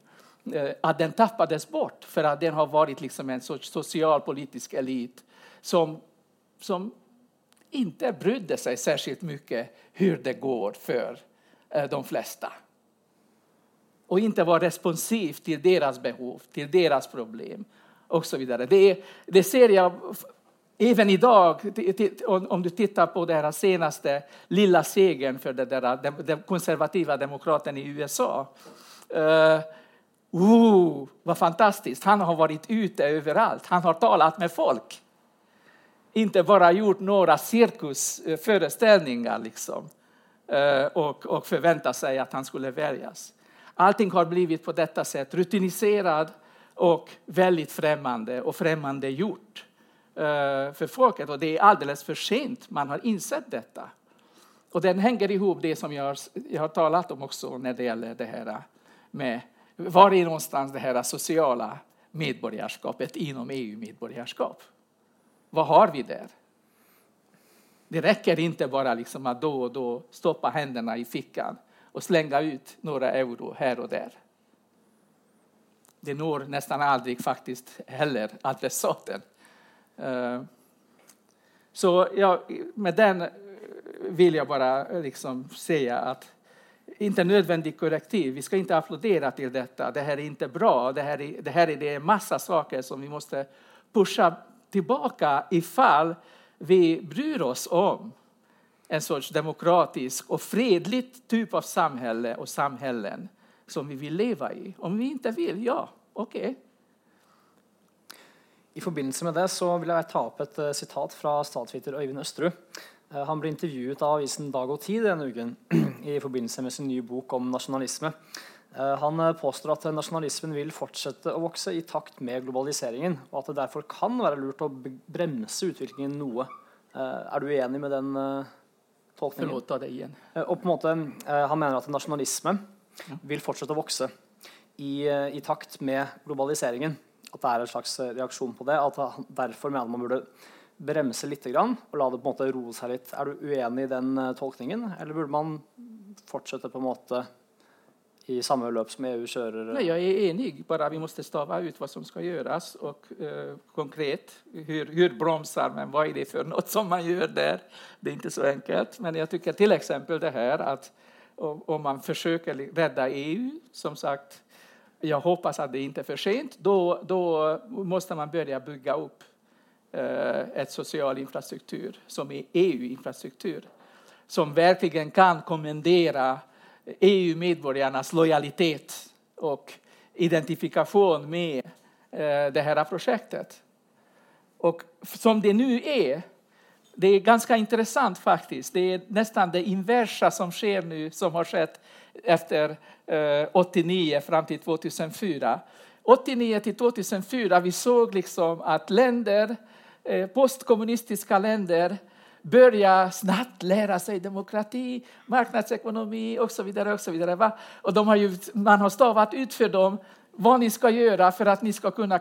eh, att den tappades bort för att den har varit liksom en sorts socialpolitisk elit som, som inte brydde sig särskilt mycket hur det går för eh, de flesta och inte var responsiv till deras behov, till deras problem och så vidare. Det, det ser jag även idag, om du tittar på den senaste lilla segern för den, där, den konservativa demokraten i USA. Uh, eh, uh, oh, vad fantastiskt! Han har varit ute överallt. Han har talat med folk. Inte bara gjort några cirkusföreställningar liksom. Uh, och, och förväntat sig att han skulle väljas. Allting har blivit på detta sätt rutiniserat och väldigt främmande och främmande gjort Eh, för folket. Och det är alldeles för sent man har insett detta. Och den hänger ihop det som jag har, jag har talat om också när det gäller det här med Var är någonstans det här sociala medborgarskapet inom EU-medborgarskap? Vad har vi där? Det räcker inte bara liksom att då och då stoppa händerna i fickan och slänga ut några euro här och där. Det når nästan aldrig faktiskt heller adressaten. Eh, så ja, med den vill jag bara eh, liksom säga att inte nödvändigt korrektiv. Vi ska inte applådera till detta. Det här är inte bra. Det här är, det här är det en massa saker som vi måste pusha tillbaka ifall vi bryr oss om en sorts demokratisk och fredligt typ av samhälle och samhällen som vi vill leva i. Om vi inte vill, ja, okej. Okay. I forbindelse med det så vil jeg ta opp et uh, sitat fra statsviter Øyvind Østerud. Uh, han ble intervjuet av avisen Dag og Tid denne uken i forbindelse med sin nye bok om nasjonalisme. Uh, han påstår at nasjonalismen vil fortsette å vokse i takt med globaliseringen, og at det derfor kan være lurt å bremse utviklingen noe. Er du enig med den tolkningen? Forlåt, det igjen. Og på en måte, han mener at nasjonalisme vil fortsette å vokse i, i takt med globaliseringen at det er en slags eh, reaksjon på det. At derfor mener man burde bremse litt grann, og la det på en måte roe seg litt. Er du uenig i den eh, tolkningen, eller burde man fortsette på en måte i samme løp som EU kjører? Eh? Nej, jag är enig, bara vi måste stava ut vad som ska göras och uh, konkret, hur, hur bromsar man, vad är det för något som man gör där? Det är inte så enkelt, men jag tycker till exempel det här att om, om man försöker rädda EU, som sagt, jag hoppas att det inte är för sent, då, då måste man börja bygga upp eh, ett social infrastruktur som är EU-infrastruktur. Som verkligen kan kommendera EU-medborgarnas lojalitet och identifikation med eh, det här projektet. Och som det nu är, det är ganska intressant faktiskt. Det är nästan det inversa som sker nu, som har skett efter eh, 89 fram till 2004. 89 till 2004 vi såg liksom att länder, eh, postkommunistiska länder börja snabbt lära sig demokrati, marknadsekonomi och så vidare. Och så vidare va? Och de har ju, man har stavat ut för dem vad ni ska göra för att ni ska kunna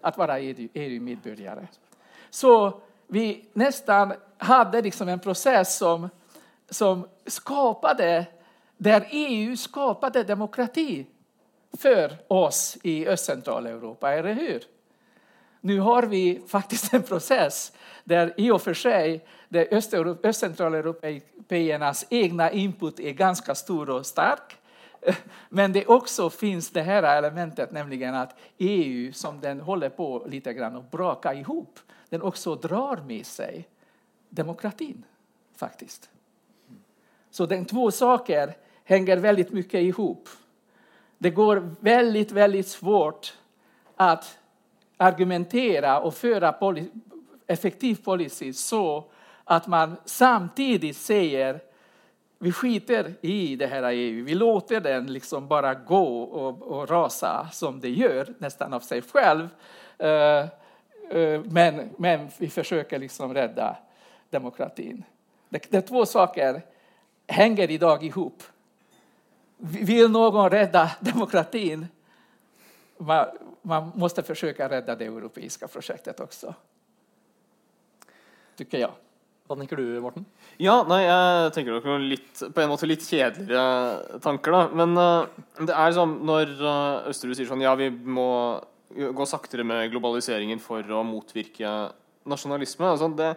att vara EU-medborgare. Så vi nästan hade liksom en process som, som skapade där EU skapade demokrati för oss i Östcentraleuropa, eller hur? Nu har vi faktiskt en process där i och för sig östcentraleuropeernas egna input är ganska stor och stark. Men det också finns det här elementet, nämligen att EU som den håller på lite grann att braka ihop, den också drar med sig demokratin faktiskt. Så den två saker hänger väldigt mycket ihop. Det går väldigt, väldigt svårt att argumentera och föra poli effektiv policy så att man samtidigt säger vi skiter i det här EU, vi låter den liksom bara gå och, och rasa som det gör, nästan av sig själv. Uh, uh, men, men vi försöker liksom rädda demokratin. Det, de två saker hänger idag ihop. Vill någon rädda demokratin? Man, man måste försöka rädda det europeiska projektet också. Tycker jag. Hva tenker du, Morten? Ja, nei, jeg tenker nok noen litt, på en måte litt kjedeligere tanker, da. Men uh, det er sånn når uh, Østerud sier sånn Ja, vi må gå saktere med globaliseringen for å motvirke nasjonalisme. Altså, det,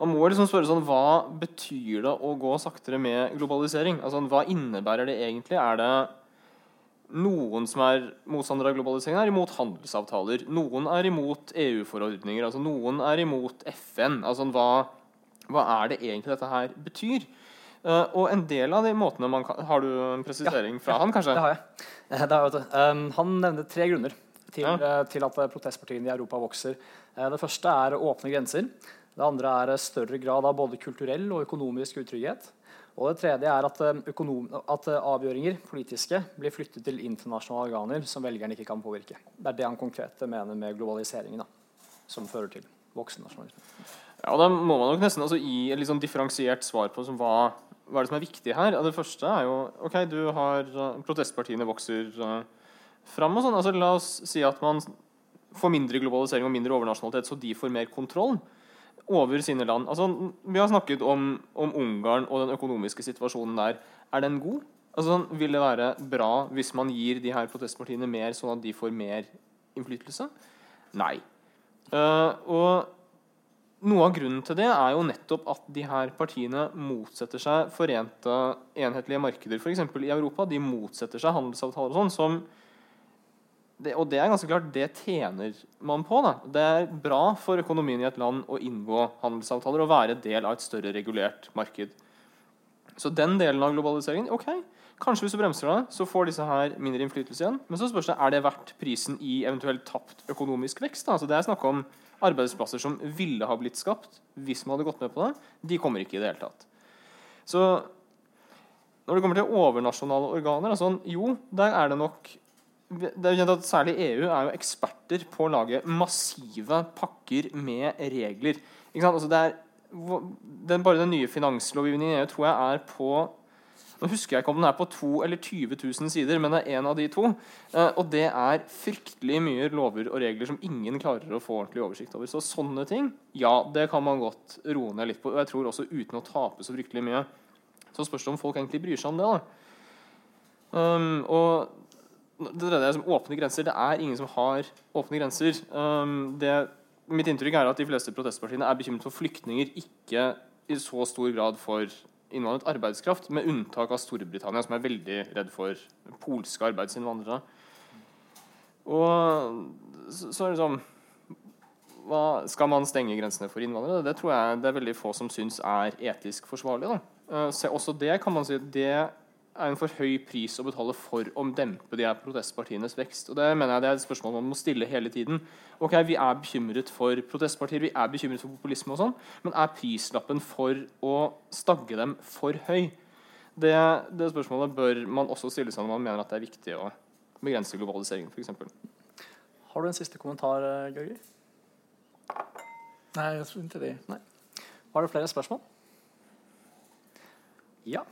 man må liksom spørre sånn Hva betyr det å gå saktere med globalisering? Altså, hva innebærer det egentlig? Er det noen som er motstandere av globalisering, er imot handelsavtaler. Noen er imot EU-forordninger. altså Noen er imot FN. altså hva, hva, er det egentlig dette her betyr? Uh, og en del av de måtene man kan, Har du en presisering ja, fra ja, han, kanskje? Det har jeg. Det har jeg um, han nevner tre grunner til, ja. uh, til at protestpartiene i Europa vokser. Uh, det første er åpne grenser. Det andre er større grad av både kulturell og økonomisk utrygghet. Og det tredje er at, eh, økonom, at, eh, avgjøringer politiske blir flyttet til internasjonale organer som velgerne ikke kan påvirke. Det er det han konkret mener med globaliseringen, da, som fører til voksennasjonalisme. Ja, og da må man nok nesten altså, gi et litt sånn differensiert svar på hva, hva er det som er viktig her? Det første er jo ok, du har eh, Protestpartiene vokser uh, fram. og sånn, altså La oss si at man får mindre globalisering og mindre overnasjonalitet, så de får mer kontroll over sine land. Altså, vi har snakket om, om Ungarn og den økonomiske situasjonen der. Er den god? Altså, vil det være bra hvis man gir de her protestpartiene mer, sånn at de får mer innflytelse? Nei. Uh, og noe av grunnen til det er jo nettopp at de her partiene motsetter seg forente, enhetlige markeder. F.eks. i Europa. De motsetter seg handelsavtaler og sånn. som det, og det er ganske klart, det tjener man på. Da. Det er bra for økonomien i et land å inngå handelsavtaler og være del av et større regulert marked. Så den delen av globaliseringen ok, Kanskje hvis du bremser det, så får disse her mindre innflytelse igjen. Men så spørs det er det verdt prisen i eventuelt tapt økonomisk vekst. Da? Så det er snakk om arbeidsplasser som ville ha blitt skapt hvis man hadde gått med på det, de kommer ikke i det hele tatt. Så når det kommer til overnasjonale organer altså, Jo, der er det nok det er kjent at Særlig EU er jo eksperter på å lage massive pakker med regler. Altså er, den, bare den nye finanslovgivningen i EU tror jeg er på nå husker jeg ikke om den er på 2 eller 20 000 sider, men det er en av de to. Eh, og det er fryktelig mye lover og regler som ingen klarer å få ordentlig oversikt over. Så sånne ting, ja, det kan man godt roe ned litt på. Og jeg tror også uten å tape så fryktelig mye. Så spørs det om folk egentlig bryr seg om det. da. Ehm, um, og det er som åpne grenser. Det er ingen som har åpne grenser. Um, det, mitt inntrykk er at de fleste protestpartiene er bekymret for flyktninger, ikke i så stor grad for innvandret arbeidskraft, med unntak av Storbritannia, som er veldig redd for polske arbeidsinnvandrere. Og så, så er det sånn hva, Skal man stenge grensene for innvandrere? Det tror jeg det er veldig få som syns er etisk forsvarlig. Da. Uh, også det kan man si det er en for høy pris å betale for å dempe de her protestpartienes vekst. Og Det mener jeg det er et spørsmål man må stille hele tiden. Ok, Vi er bekymret for protestpartier, vi er bekymret for populisme, og sånn, men er prislappen for å stagge dem for høy? Det, det spørsmålet bør man også stille seg når man mener at det er viktig å begrense globaliseringen, f.eks. Har du en siste kommentar, Georgi? Nei, jeg tror ikke det. Nei. Har du flere spørsmål? Ja.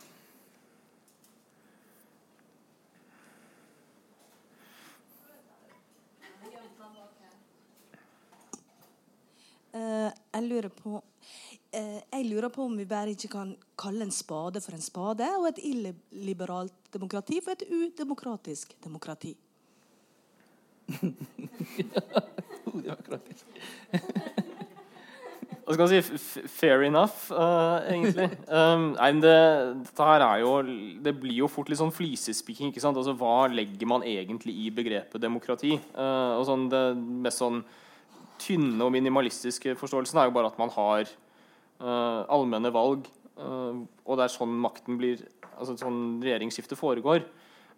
Uh, jeg lurer på uh, jeg lurer på om vi bare ikke kan kalle en spade for en spade, og et illiberalt demokrati for et udemokratisk demokrati. udemokratisk. Hva skal man si? Fair enough, uh, egentlig. Um, nei, men det, dette her er jo Det blir jo fort litt sånn flisespikking. ikke sant? Altså, Hva legger man egentlig i begrepet demokrati? Uh, og sånn, det mest sånn tynne og minimalistiske forståelsen er jo bare at man har uh, allmenne valg, uh, og det er sånn makten blir altså sånn regjeringsskifte foregår.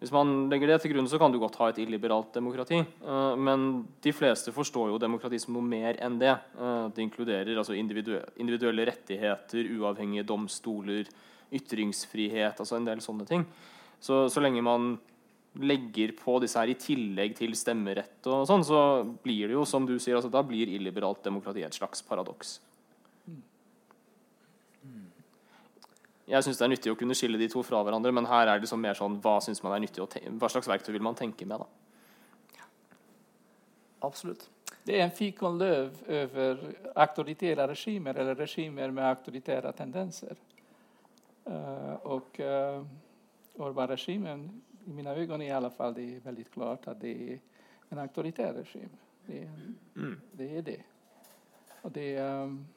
Hvis man legger det til grunn, så kan du godt ha et illiberalt demokrati. Uh, men de fleste forstår jo demokrati som noe mer enn det. Uh, det inkluderer altså individuelle, individuelle rettigheter, uavhengige domstoler, ytringsfrihet, altså en del sånne ting. Så, så lenge man legger på disse her i tillegg til stemmerett, og sånn, så blir det jo, som du sier, altså, da blir illiberalt demokrati et slags paradoks. Jeg syns det er nyttig å kunne skille de to fra hverandre, men her er det mer sånn hva, man er nyttig å hva slags verktøy vil man tenke med? da? Absolutt. Det er en fikonløv over auktoritære regimer eller regimer med auktoritære tendenser. Uh, og uh, Orban-regimen i mina ögon i alla fall, det är väldigt klart att det är en auktoritär regim. Det, mm. det är det. Och det um,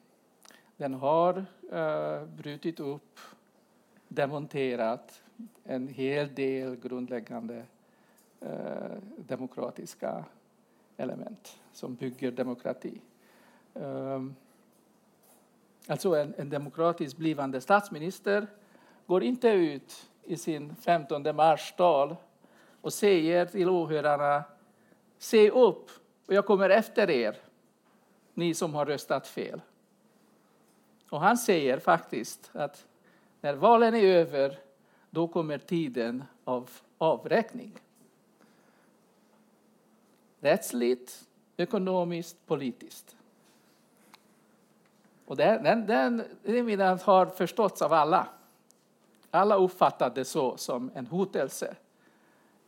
den har uh, brutit upp, demonterat en hel del grundläggande uh, demokratiska element som bygger demokrati. Um, alltså en, en demokratiskt blivande statsminister går inte ut i sin 15 mars-tal och säger till åhörarna Se upp, och jag kommer efter er, ni som har röstat fel. Och han säger faktiskt att när valen är över, då kommer tiden av avräkning. Rättsligt, ekonomiskt, politiskt. Och den, den, den, den har förståtts av alla. Alla uppfattar det så som en hotelse.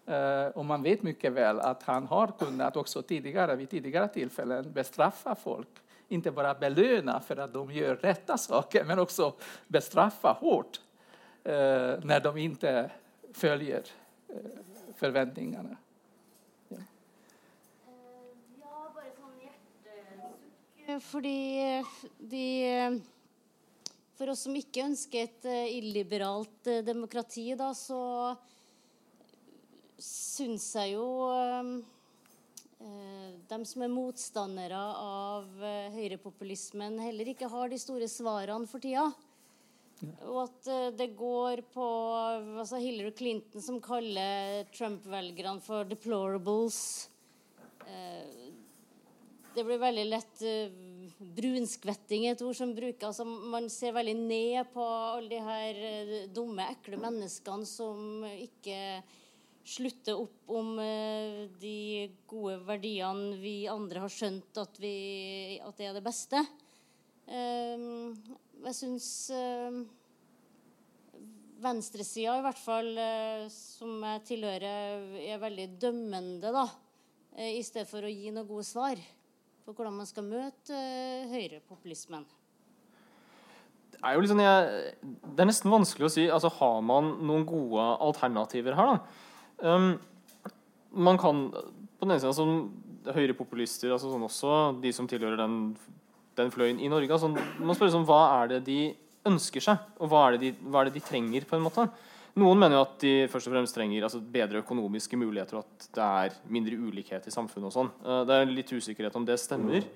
Uh, och man vet mycket väl att han har kunnat också tidigare, vid tidigare tillfällen bestraffa folk. Inte bara belöna för att de gör rätta saker, men också bestraffa hårt uh, när de inte följer uh, förväntningarna. Ja. ja, bare sånn hjertesukk. Fordi de For oss som ikke ønsker et illiberalt demokrati, da, så syns jeg jo eh, de som er motstandere av eh, høyrepopulismen, heller ikke har de store svarene for tida. Og at eh, det går på altså Hillary Clinton som kaller Trump-velgerne for 'deplorables'. Det blir veldig lett brunskvetting, et ord som brukes. Altså, man ser veldig ned på alle de her eh, dumme, ekle menneskene som ikke slutter opp om eh, de gode verdiene vi andre har skjønt at, vi, at det er det beste. Eh, jeg syns venstresida, i hvert fall som jeg tilhører, er veldig dømmende, da. I stedet for å gi noen gode svar på hvordan man skal møte eh, høyrepopulismen. Det er jo liksom, jeg, det er nesten vanskelig å si. altså Har man noen gode alternativer her? da? Um, man kan på den ene siden som høyrepopulister, altså sånn også de som tilhører den, den fløyen i Norge altså, Man spør liksom, hva er det de ønsker seg, og hva er, de, hva er, det de, trenger? på en måte Noen mener jo at de først og fremst trenger altså, bedre økonomiske muligheter, og at det er mindre ulikhet i samfunnet. og sånn. Uh, det er litt usikkerhet om det stemmer.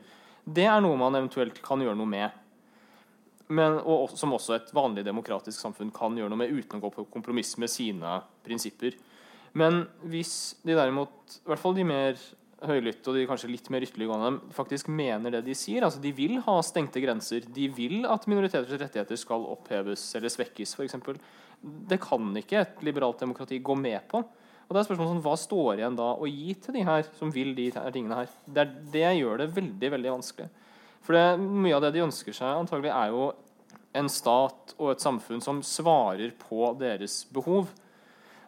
Det er noe man eventuelt kan gjøre noe med. Men, og som også et vanlig demokratisk samfunn kan gjøre noe med uten å gå på kompromiss med sine prinsipper. Men hvis de derimot, i hvert fall de mer høylytte og de kanskje litt mer ytterliggående, faktisk mener det de sier, altså de vil ha stengte grenser, de vil at minoriteters rettigheter skal oppheves eller svekkes, f.eks. Det kan ikke et liberalt demokrati gå med på. Og det er spørsmålet sånn, Hva står igjen da å gi til de her som vil de her tingene her? Det, det gjør det veldig veldig vanskelig. For det, mye av det de ønsker seg, antagelig er jo en stat og et samfunn som svarer på deres behov.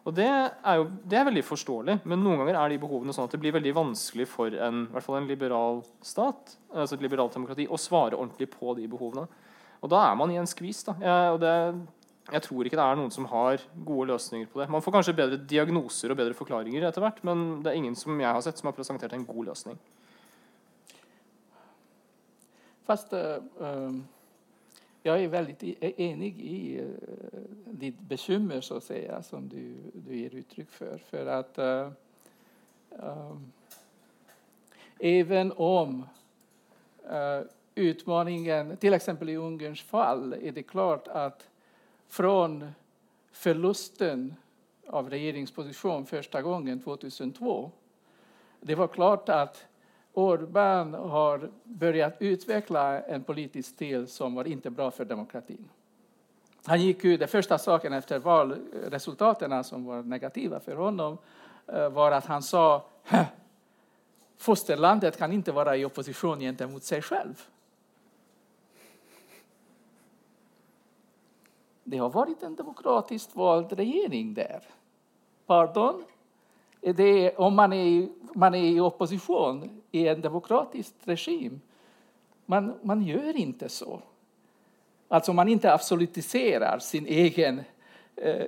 Og det er jo det er veldig forståelig, men noen ganger er de behovene sånn at det blir veldig vanskelig for en, i hvert fall en liberal stat altså et liberalt demokrati, å svare ordentlig på de behovene. Og da er man i en skvis. da. Jeg, og det, jeg tror ikke det er noen som har gode løsninger på det. Man får kanskje bedre diagnoser og bedre forklaringer etter hvert, men det er ingen som jeg har sett som har presentert en god løsning. Fast uh, jag är väldigt e-, e-, enig i uh, ditt bekymmer så att säga, som du, du ger uttryck för. För att uh, um, även om uh, utmaningen, till exempel i Ungerns fall, är det klart att från förlusten av regeringsposition första gången 2002, det var klart att Orbán har börjat utveckla en politisk stil som var inte bra för demokratin. Han gick ut, den första saken efter valresultaten som var negativa för honom eh, var att han sa fosterlandet kan inte vara i opposition gentemot sig själv. Det har varit en demokratiskt vald regering där. Pardon? Det, om man är, man är i opposition i en demokratisk regim. Man, man gör inte så. Alltså man inte absolutiserar sin egen eh,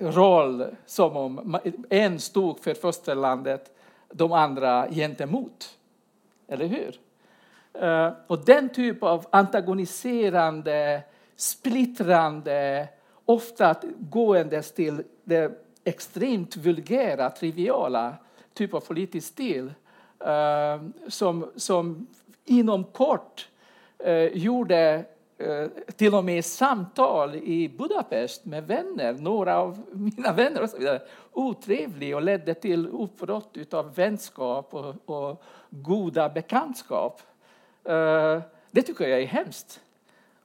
roll som om en stod för fosterlandet, de andra gentemot. Eller hur? Eh, och den typ av antagoniserande, splittrande, ofta gåendes till det extremt vulgära, triviala typ av politisk stil uh, som, som inom kort uh, gjorde uh, till och med samtal i Budapest med vänner, några av mina vänner och så vidare, otrevlig och ledde till uppbrott av vänskap och, och goda bekantskap. det tycker jag är hemskt.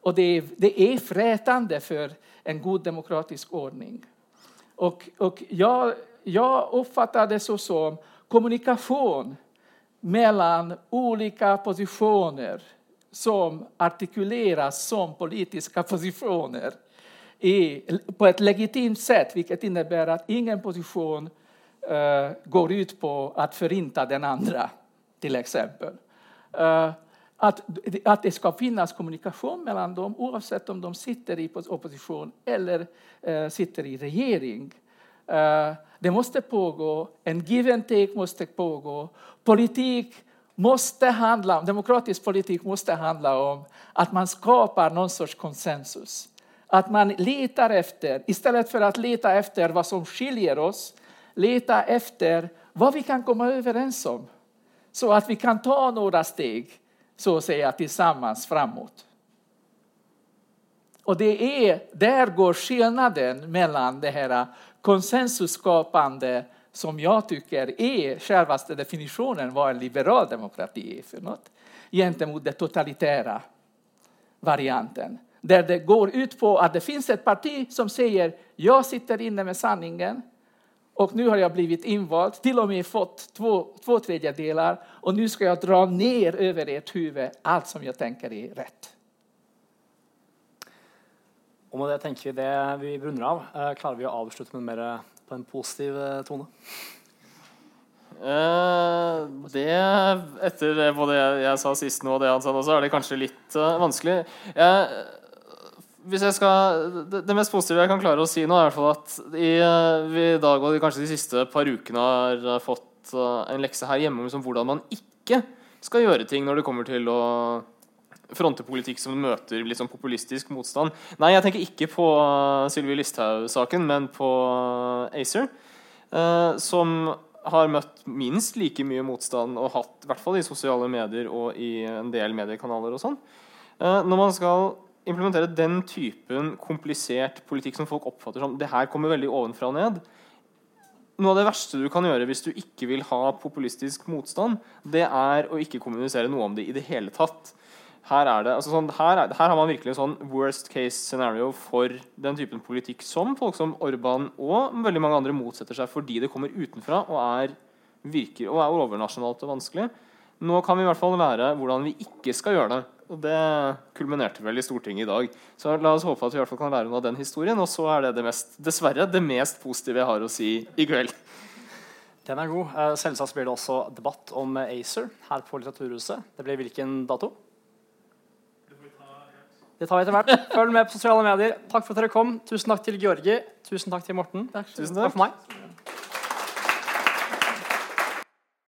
Och det är, det är frätande för en god demokratisk ordning. Och, och jag, jag uppfattar det så som kommunikation mellan olika positioner som artikuleras som politiska positioner i, på ett legitimt sätt, vilket innebär att ingen position uh, går ut på att förinta den andra, till exempel. Uh, att, att det ska finnas kommunikation mellan dem oavsett om de sitter i opposition eller eh, sitter i regering. Eh, det måste pågå, en give and take måste pågå. Politik måste handla, demokratisk politik måste handla om att man skapar någon sorts konsensus. Att man letar efter, istället för att leta efter vad som skiljer oss, leta efter vad vi kan komma överens om. Så att vi kan ta några steg, så att säga, tillsammans framåt. Och det är, där går skillnaden mellan det här konsensusskapande som jag tycker är självaste definitionen vad en liberal demokrati är för något, gentemot den totalitära varianten. Där det går ut på att det finns ett parti som säger jag sitter inne med sanningen och nu har jag blivit invald, till och med fått två, två tredjedelar och nu ska jag dra ner över ert huvud allt som jag tänker är rätt. Og med det tenker vi det vi runder av. Eh, klarer vi å avslutte med mer på en positiv eh, tone? Eh, det, etter både jeg, jeg, sa sist nå og det han sa nå, så er det kanskje litt uh, vanskelig. Jeg, hvis jeg skal, det, mest positive jeg kan klare å si nå, er i hvert fall at i, vi i dag og kanskje de siste par ukene har eh, fått eh, en lekse her hjemme om liksom, hvordan man ikke skal gjøre ting når det kommer til å fronte politikk som møter litt sånn populistisk motstand. Nei, jeg tenker ikke på eh, Sylvi Listhaug-saken, men på ACER. Som har møtt minst like mye motstand og hatt, i hvert fall i sosiale medier og i en del mediekanaler og sånn. Når man skal implementere den typen komplisert politikk som folk oppfatter som det her kommer veldig ovenfra og ned Noe av det verste du kan gjøre hvis du ikke vil ha populistisk motstand, det er å ikke kommunisere noe om det i det hele tatt. Her, det, altså sånn, her, er, her, har man virkelig en sånn worst case scenario for den typen politikk som folk som Orban og veldig mange andre motsetter seg fordi det kommer utenfra og er, virker, og er overnasjonalt og vanskelig. Nå kan vi i hvert fall lære hvordan vi ikke skal gjøre det. Og Det kulminerte vel i Stortinget i dag. Så la oss håpe at vi i hvert fall kan lære noe av den historien. Og så er det, det mest, dessverre det mest positive jeg har å si i kveld. Den er god. Eh, selvsagt blir det også debatt om ACER her på Litteraturhuset. Det blir hvilken dato? Det tar vi etter hvert. Følg med på sosiale medier. Takk for at dere kom. Tusen takk til Georgi. Tusen takk til Morten. Takk, Tusen takk for meg.